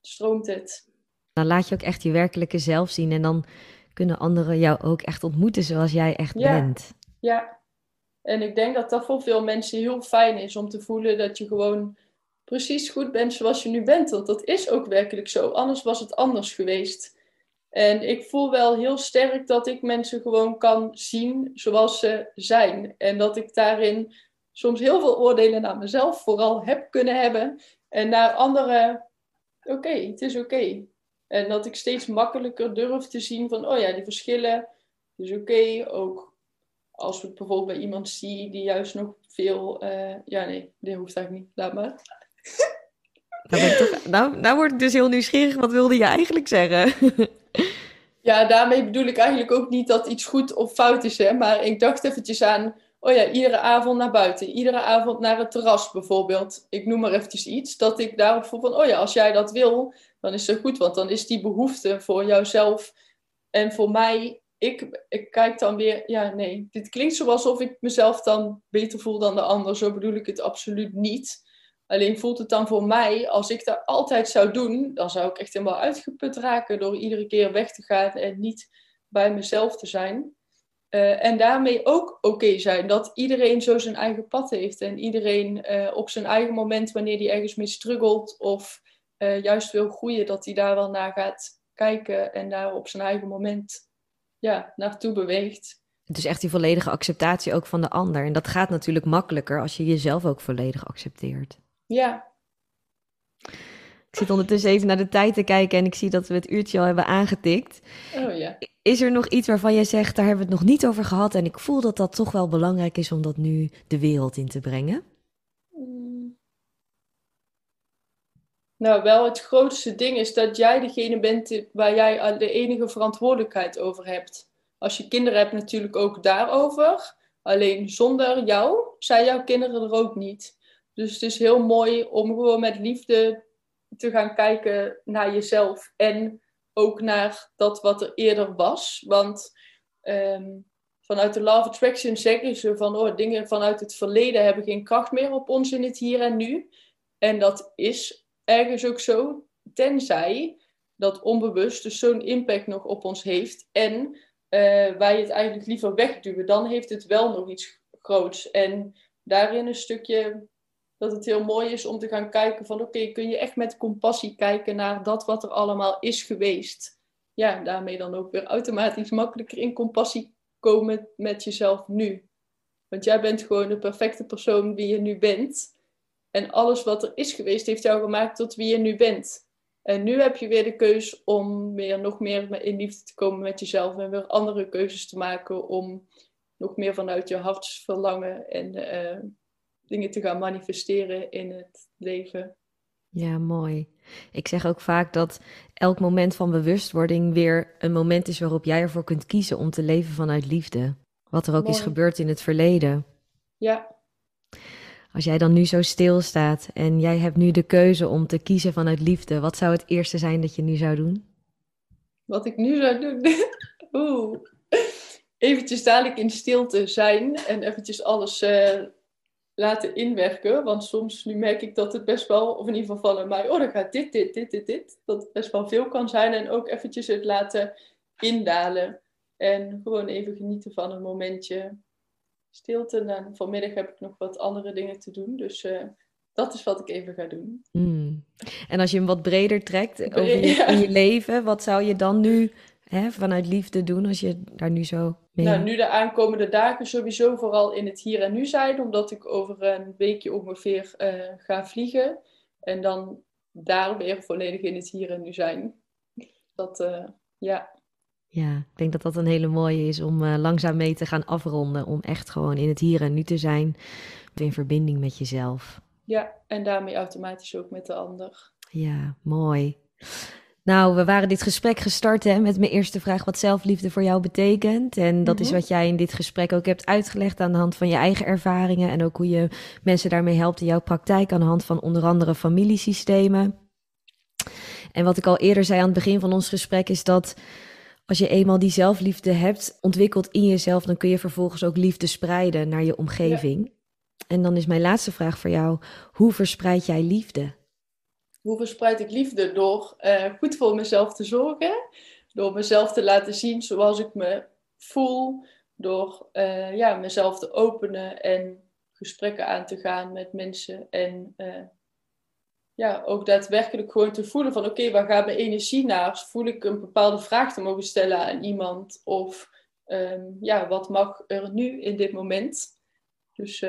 stroomt het. Dan laat je ook echt je werkelijke zelf zien en dan kunnen anderen jou ook echt ontmoeten zoals jij echt bent. Ja, en ik denk dat dat voor veel mensen heel fijn is om te voelen dat je gewoon precies goed bent zoals je nu bent. Want dat is ook werkelijk zo. Anders was het anders geweest. En ik voel wel heel sterk dat ik mensen gewoon kan zien zoals ze zijn. En dat ik daarin soms heel veel oordelen naar mezelf vooral heb kunnen hebben. En naar anderen, oké, het is oké. En dat ik steeds makkelijker durf te zien van, oh ja, die verschillen is oké. Ook als we bijvoorbeeld bij iemand zien die juist nog veel, uh, ja nee, dit hoeft eigenlijk niet, laat maar. Nou, nou, word ik dus heel nieuwsgierig. Wat wilde je eigenlijk zeggen? <laughs> Ja, daarmee bedoel ik eigenlijk ook niet dat iets goed of fout is. Hè? Maar ik dacht eventjes aan, oh ja, iedere avond naar buiten. Iedere avond naar het terras bijvoorbeeld. Ik noem maar eventjes iets. Dat ik daarop voel van, oh ja, als jij dat wil, dan is het goed. Want dan is die behoefte voor jouzelf en voor mij... Ik, ik kijk dan weer, ja nee, dit klinkt zo alsof ik mezelf dan beter voel dan de ander. Zo bedoel ik het absoluut niet. Alleen voelt het dan voor mij, als ik dat altijd zou doen, dan zou ik echt helemaal uitgeput raken door iedere keer weg te gaan en niet bij mezelf te zijn. Uh, en daarmee ook oké zijn dat iedereen zo zijn eigen pad heeft en iedereen uh, op zijn eigen moment, wanneer hij ergens mee struggelt of uh, juist wil groeien, dat hij daar wel naar gaat kijken en daar op zijn eigen moment ja, naartoe beweegt. Dus echt die volledige acceptatie ook van de ander. En dat gaat natuurlijk makkelijker als je jezelf ook volledig accepteert. Ja. Ik zit ondertussen even naar de tijd te kijken en ik zie dat we het uurtje al hebben aangetikt. Oh ja. Is er nog iets waarvan jij zegt, daar hebben we het nog niet over gehad en ik voel dat dat toch wel belangrijk is om dat nu de wereld in te brengen? Mm. Nou, wel het grootste ding is dat jij degene bent waar jij de enige verantwoordelijkheid over hebt. Als je kinderen hebt, natuurlijk ook daarover. Alleen zonder jou zijn jouw kinderen er ook niet. Dus het is heel mooi om gewoon met liefde te gaan kijken naar jezelf en ook naar dat wat er eerder was. Want ehm, vanuit de Love Attraction zeggen ze van oh, dingen vanuit het verleden hebben geen kracht meer op ons in het hier en nu. En dat is ergens ook zo, tenzij dat onbewust dus zo'n impact nog op ons heeft en uh, wij het eigenlijk liever wegduwen, dan heeft het wel nog iets groots. En daarin een stukje dat het heel mooi is om te gaan kijken van oké, kun je echt met compassie kijken naar dat wat er allemaal is geweest. Ja, daarmee dan ook weer automatisch makkelijker in compassie komen met jezelf nu. Want jij bent gewoon de perfecte persoon wie je nu bent. En alles wat er is geweest heeft jou gemaakt tot wie je nu bent. En nu heb je weer de keus om weer nog meer in liefde te komen met jezelf en weer andere keuzes te maken om nog meer vanuit je hartsverlangen en uh, dingen te gaan manifesteren in het leven. Ja, mooi. Ik zeg ook vaak dat elk moment van bewustwording weer een moment is waarop jij ervoor kunt kiezen om te leven vanuit liefde. Wat er ook is gebeurd in het verleden. Ja. Als jij dan nu zo stilstaat en jij hebt nu de keuze om te kiezen vanuit liefde, wat zou het eerste zijn dat je nu zou doen? Wat ik nu zou doen? <laughs> Oeh. Eventjes dadelijk in stilte zijn en eventjes alles uh, laten inwerken. Want soms, nu merk ik dat het best wel, of in ieder geval van mij, oh dan gaat dit, dit, dit, dit, dit. Dat het best wel veel kan zijn. En ook eventjes het laten indalen. En gewoon even genieten van een momentje stilte. En vanmiddag heb ik nog wat andere dingen te doen. Dus uh, dat is wat ik even ga doen. Mm. En als je hem wat breder trekt over je, <laughs> in je leven, wat zou je dan nu hè, vanuit liefde doen als je daar nu zo mee... Nou, nu de aankomende dagen sowieso vooral in het hier en nu zijn, omdat ik over een weekje ongeveer uh, ga vliegen. En dan daar weer volledig in het hier en nu zijn. Dat, uh, ja. Ja, ik denk dat dat een hele mooie is om uh, langzaam mee te gaan afronden. Om echt gewoon in het hier en nu te zijn. In verbinding met jezelf. Ja, en daarmee automatisch ook met de ander. Ja, mooi. Nou, we waren dit gesprek gestart hè, met mijn eerste vraag wat zelfliefde voor jou betekent. En dat is mhm. wat jij in dit gesprek ook hebt uitgelegd aan de hand van je eigen ervaringen. En ook hoe je mensen daarmee helpt in jouw praktijk aan de hand van onder andere familiesystemen. En wat ik al eerder zei aan het begin van ons gesprek is dat als je eenmaal die zelfliefde hebt ontwikkeld in jezelf, dan kun je vervolgens ook liefde spreiden naar je omgeving. En dan is mijn laatste vraag voor jou: hoe verspreid jij liefde? Hoe verspreid ik liefde? Door uh, goed voor mezelf te zorgen, door mezelf te laten zien zoals ik me voel, door uh, ja, mezelf te openen en gesprekken aan te gaan met mensen en uh, ja, ook daadwerkelijk gewoon te voelen van oké, waar gaat mijn energie naar? Voel ik een bepaalde vraag te mogen stellen aan iemand? Of um, ja, wat mag er nu in dit moment? Dus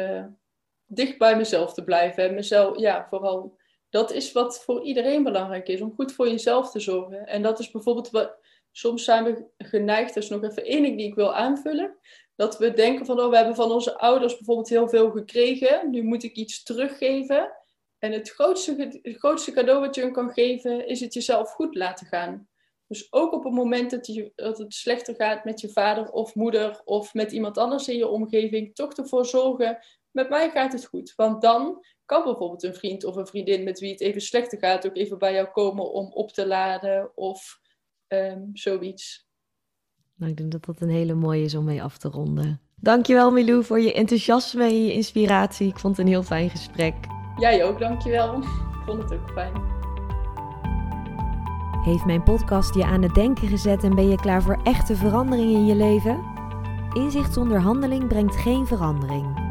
dicht bij mezelf te blijven. En mezelf, ja, vooral dat is wat voor iedereen belangrijk is, om goed voor jezelf te zorgen. En dat is bijvoorbeeld wat, soms zijn we geneigd, is nog even één ding die ik wil aanvullen, dat we denken van, oh, we hebben van onze ouders bijvoorbeeld heel veel gekregen, nu moet ik iets teruggeven. En het grootste, grootste cadeau wat je hun kan geven, is het jezelf goed laten gaan. Dus ook op het moment dat, dat het slechter gaat met je vader of moeder of met iemand anders in je omgeving, toch ervoor zorgen, met mij gaat het goed. Want dan kan bijvoorbeeld een vriend of een vriendin met wie het even slechter gaat ook even bij jou komen om op te laden of um, zoiets. Nou, ik denk dat dat een hele mooie is om mee af te ronden. Dankjewel Milou voor je enthousiasme en je inspiratie. Ik vond het een heel fijn gesprek. Jij ook, dankjewel. Ik vond het ook fijn. Heeft mijn podcast je aan het denken gezet en ben je klaar voor echte verandering in je leven? Inzicht zonder handeling brengt geen verandering.